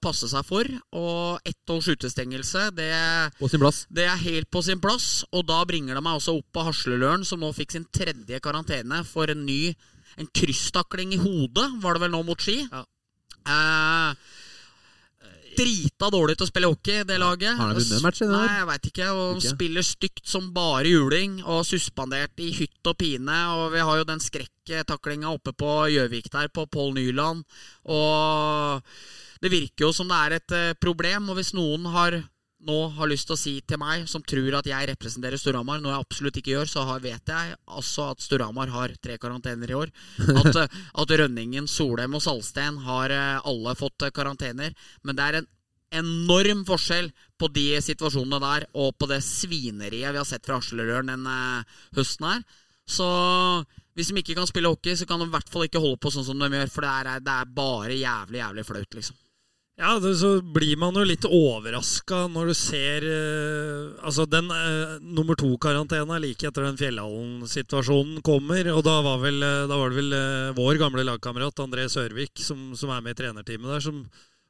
passe seg for. Og ett års utestengelse, det, På sin plass. det er helt på sin plass. Og da bringer det meg også opp på Hasleløren, som nå fikk sin tredje karantene for en ny en krysstakling i hodet, var det vel nå mot Ski. Ja. Eh, drita dårlig til å spille hockey, det laget. Har han vunnet en match i det Nei, jeg veit ikke. Og Ikke? spiller stygt som bare juling, og suspendert i hytt og pine. Og vi har jo den skrekketaklinga oppe på Gjøvik der, på Pål Nyland. Og det virker jo som det er et eh, problem. Og hvis noen har nå har lyst til å si til meg, som tror at jeg representerer Storhamar, noe jeg absolutt ikke gjør, så har, vet jeg altså at Storhamar har tre karantener i år. At, (laughs) eh, at Rønningen, Solheim og Salsten har eh, alle fått eh, karantener. Men det er en enorm forskjell på de situasjonene der og på det svineriet vi har sett fra Aslerøren denne høsten her. Så hvis de ikke kan spille hockey, så kan de i hvert fall ikke holde på sånn som de gjør, for det er, det er bare jævlig, jævlig flaut, liksom. Ja, det, så blir man jo litt overraska når du ser eh, Altså, den eh, nummer to-karantena like etter den Fjellhallen-situasjonen kommer. Og da var, vel, eh, da var det vel eh, vår gamle lagkamerat André Sørvik som, som er med i trenerteamet der, som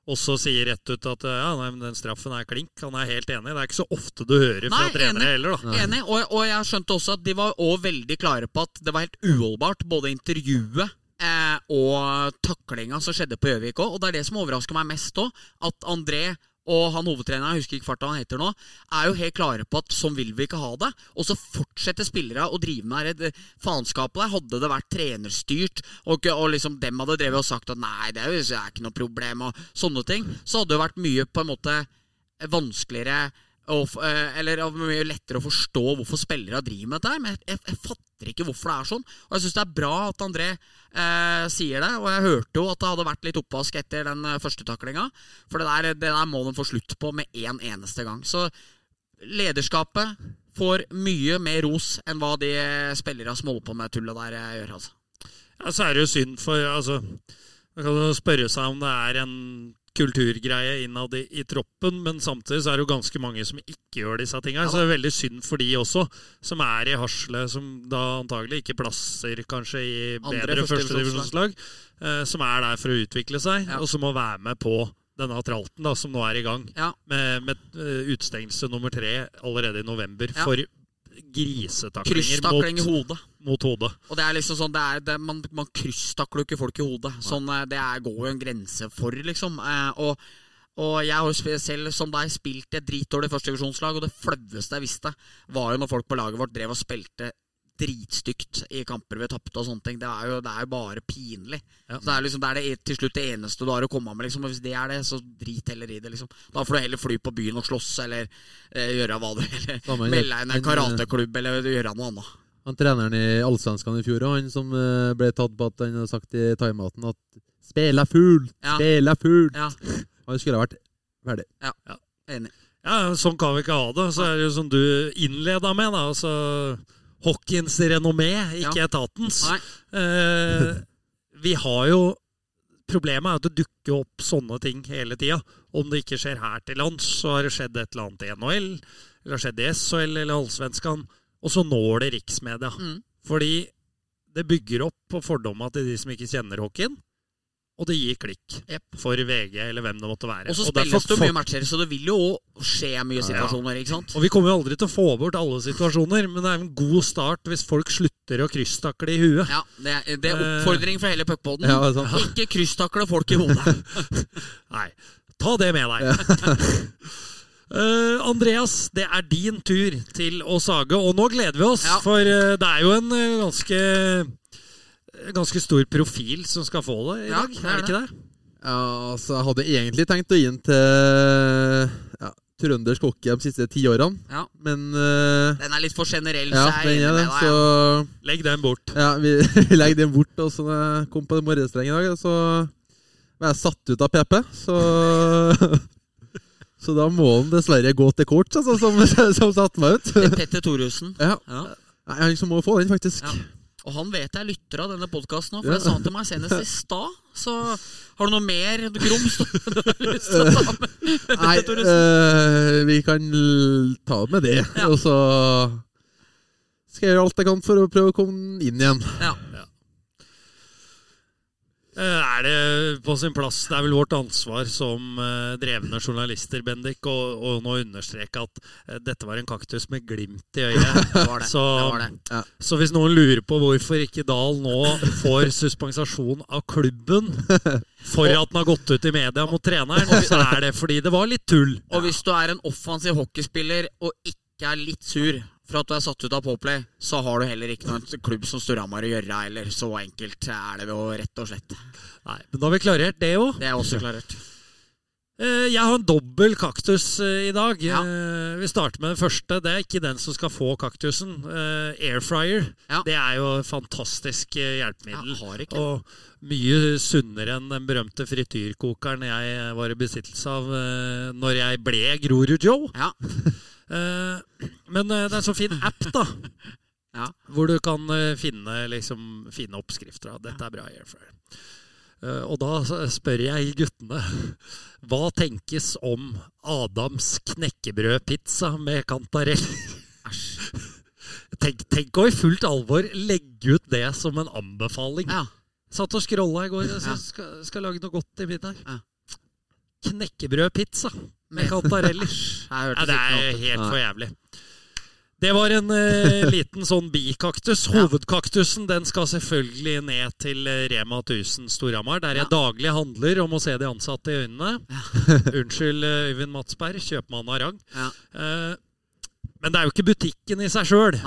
også sier rett ut at eh, ja, nei, men den straffen er klink. Han er helt enig. Det er ikke så ofte du hører fra Nei, trenere enig. heller, da. Enig, og, og jeg skjønte også at de var også veldig klare på at det var helt uholdbart, både intervjuet eh, og taklinga som skjedde på Gjøvik òg. Og det er det som overrasker meg mest òg. At André og han hovedtreneren, jeg husker ikke farta han heter nå, er jo helt klare på at sånn vil vi ikke ha det. Og så fortsetter spillere å drive med det faenskapet der. Hadde det vært trenerstyrt, og, og liksom dem hadde drevet og sagt at nei, det er jo det er ikke noe problem, og sånne ting, så hadde det vært mye på en måte vanskeligere f- eh, eller av mye lettere å forstå hvorfor spillere driver med dette. her, Men jeg, jeg, fatter ikke hvorfor det er sånn. Og jeg syns det er bra at André eh, sier det. Og jeg hørte jo at det hadde vært litt oppvask etter den eh, første taklinga. For det der, det der må de få slutt på med én eneste gang. Så lederskapet får mye mer ros enn hva de spillere som holder på med tullet der, eh, gjør. altså. Ja, så er det jo synd, for altså Man kan jo spørre seg om det er en kulturgreie innad i, i troppen, men samtidig så er det jo ganske mange som ikke gjør disse tingene. Så det er veldig synd for de også, som er i haslet, som da antagelig ikke plasser kanskje i bedre førstedivisjonslag. eh, som er der for å utvikle seg, Ja. og som må være med på denne tralten da, som nå er i gang, Ja. med, med eh, utestengelse nummer tre allerede i november Ja. for grisetaklinger Krysstakling i mot, hodet. Mot hodet. Og det er liksom sånn det er, det, Man, man krysstakler jo ikke folk i hodet. Sånn, eh, det er, går jo en grense for, liksom. Eh, og, og jeg har jo selv, som deg, spilt et dritdårlig førstedivisjonslag, og det flaueste jeg visste, var jo når folk på laget vårt drev og spilte dritstygt i kamper vi tapte og sånne ting. Det er jo, det er jo bare pinlig. Ja. Så det er liksom det er det, til slutt det eneste du har å komme med. Liksom. Og hvis det er det, så drit heller i det. liksom Da får du heller fly på byen og slåss, eller eh, gjøre hva du Eller melde deg inn i en karateklubb, eller gjøre noe annet. Han treneren i Allsvenskan i fjor, han som eh, ble tatt på at han hadde sagt i timeouten at 'spela fult! Ja. 'spela fult!' Ja, (laughs) Han skulle ha vært ferdig. Ja, enig. Ja, sånn kan vi ikke ha det. Så er det jo som du innleda med, da. Altså hockeyens renommé, ikke Ja. etatens. Nei. Eh, vi har jo problemet er at det dukker opp sånne ting hele tida. Om det ikke skjer her til lands, så har det skjedd et eller annet i NHL, eller har skjedd i SHL eller Allsvenskan, og så når det riksmedia. Mm. Fordi det bygger opp på fordomma til de som ikke kjenner hockeyen, og det gir klikk yep. for VG eller hvem det måtte være. Og så spilles det mye matcher, så det vil jo skje mye situasjoner, ikke sant? Og vi kommer jo aldri til å få bort alle situasjoner, men det er en god start hvis folk slutter å krysstakle i huet. Ja, det er, det er oppfordring fra hele puckpoden. Ja, sånn. Ikke krysstakle folk i hodet. (laughs) Nei, ta det med deg. (laughs) Eh, Andreas, det er din tur til å sage, og nå gleder vi oss. Ja. For uh, det er jo en uh, ganske Ganske stor profil som skal få det i Ja, dag. det er er det ikke det? Ja, altså, jeg hadde egentlig tenkt å gi den til ja, trøndersk hockey de siste ti årene, Ja, men Den er litt for generell, Ja, så jeg den er enig med deg. Legg den bort. ja, vi, (laughs) vi legger den bort. Og så når jeg kom på den morgenstrengen i dag, så var jeg satt ut av PP. Så (laughs) Så da må han dessverre gå til kort, altså, som, (laughs) som satte meg ut. Det er Petter Thoresen. Ja, Ja. Nei, Jeg liksom må få den, faktisk. Ja. Og han vet jeg lytter av denne podkasten nå, for Ja. det sa han til meg senest i (laughs) stad. Så har du noe mer grums du har lyst til å ta med? (laughs) Nei, øh, vi kan ta det med det. Ja. Og så skal jeg gjøre alt jeg kan for å prøve å komme inn igjen. Ja. Eh, Er det på sin plass? Det er vel vårt ansvar som eh, drevne journalister, Bendik, å nå understreke at eh, dette var en kaktus med glimt i øyet. (laughs) Det var det. Så, det, var det. så hvis noen lurer på hvorfor ikke Dahl nå får suspensasjon av klubben for at den har gått ut i media mot treneren, så er det fordi det var litt tull. Og hvis du er en offensiv hockeyspiller og ikke er litt sur for at du er satt ut av Poplay, så har du heller ikke noen klubb som Storhamar å gjøre, eller så enkelt er det jo rett og slett. Nei, men da har vi klarert det òg. Det er også klarert. (laughs) Eh, Jeg har en dobbel kaktus eh, i dag. Ja. Eh, Vi starter med den første. Det er ikke den som skal få kaktusen. Airfryer. Ja. Det er jo fantastisk hjelpemiddel. Ja, har ikke. Og mye sunnere enn den berømte frityrkokeren jeg var i besittelse av når jeg ble Grorud-Joe. Ja. (laughs) Eh, Men eh, det er en så fin app, da. Ja. Hvor du kan eh, finne, liksom, finne oppskrifter dette er bra Airfryer. Eh, Og da spør jeg guttene hva tenkes om Adams knekkebrødpizza med kantarell? Tenk, tenk å i fullt alvor legge ut det som en anbefaling. ja. Satt og scrolla i går. Jeg skal, skal lage noe godt i middag. Ja. Knekkebrødpizza kantareller. Jeg Ja, det er helt for jævlig. Det var en eh, liten sånn bikaktus. Hovedkaktusen den skal selvfølgelig ned til eh, Rema 1000 Storhamar, der jeg Ja. daglig handler om å se de ansatte i øynene. (laughs) Unnskyld, eh, Øyvind Matsberg, kjøpmann av rang. Ja. Eh, men det er jo ikke butikken i seg sjøl.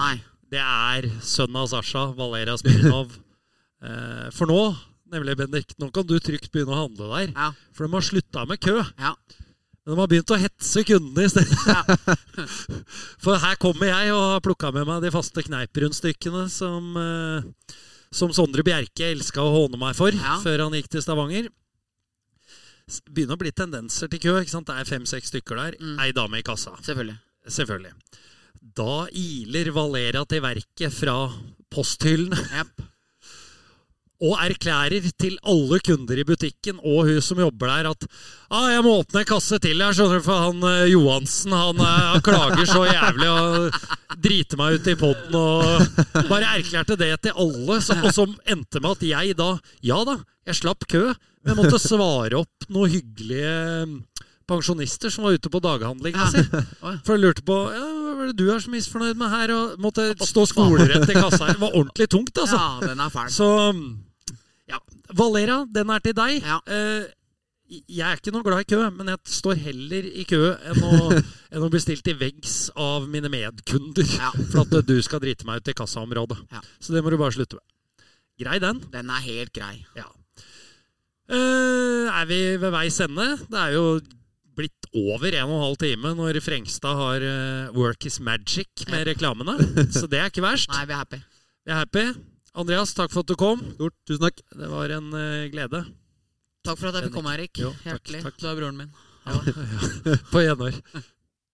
Det er sønnen av Sasha, Valera Smirnov. Eh, for nå, nemlig Bendik, nå kan du trygt begynne å handle der. For de har slutta med kø. Ja. Men de har begynt å hetse kundene i stedet. (laughs) For her kommer jeg og har plukka med meg de faste kneiprundstykkene som, eh, som Sondre Bjerke elska å håne meg for Ja. før han gikk til Stavanger. Begynner å bli tendenser til kø. ikke sant? Det er fem-seks stykker der. Mm. Ei dame i kassa. Selvfølgelig. Selvfølgelig. Da iler Valera til verket fra posthyllene Yep. Og erklærer til alle kunder i butikken og hun som jobber der, at ah, 'Jeg må åpne en kasse til her, skjønner du, for han eh, Johansen han, eh, han klager så jævlig og driter meg ut i poden.' Og bare erklærte det til alle, som, og som endte med at jeg da Ja da, jeg slapp kø, men jeg måtte svare opp noen hyggelige mm, pensjonister som var ute på daghandlinga si. For jeg lurte på ja, hva er det du er så misfornøyd med her, og måtte stå skolerett i kassa her. Det var ordentlig tungt, altså. Ja, den er fæl. Så ja. Valera, den er til deg. Ja. Eh, jeg er ikke noe glad i kø, men jeg står heller i kø enn å, (laughs) enn å bli stilt til veggs av mine medkunder Ja. (laughs) for at du skal drite meg ut i kassaområdet. Ja. Så det må du bare slutte med. Grei den. Den er helt grei. Ja. Eh, er vi ved veis ende? Det er jo blitt over en og en halv time når Frengstad har eh, Work is magic med reklamene. Så det er ikke verst. Nei, vi er happy. Vi er happy. Andreas, takk for at du kom. Stort, tusen takk. Det var en uh, glede. Takk for at jeg fikk komme, Erik. Jo, takk, Hjertelig. takk. Du er broren min. (laughs) På gjenhør.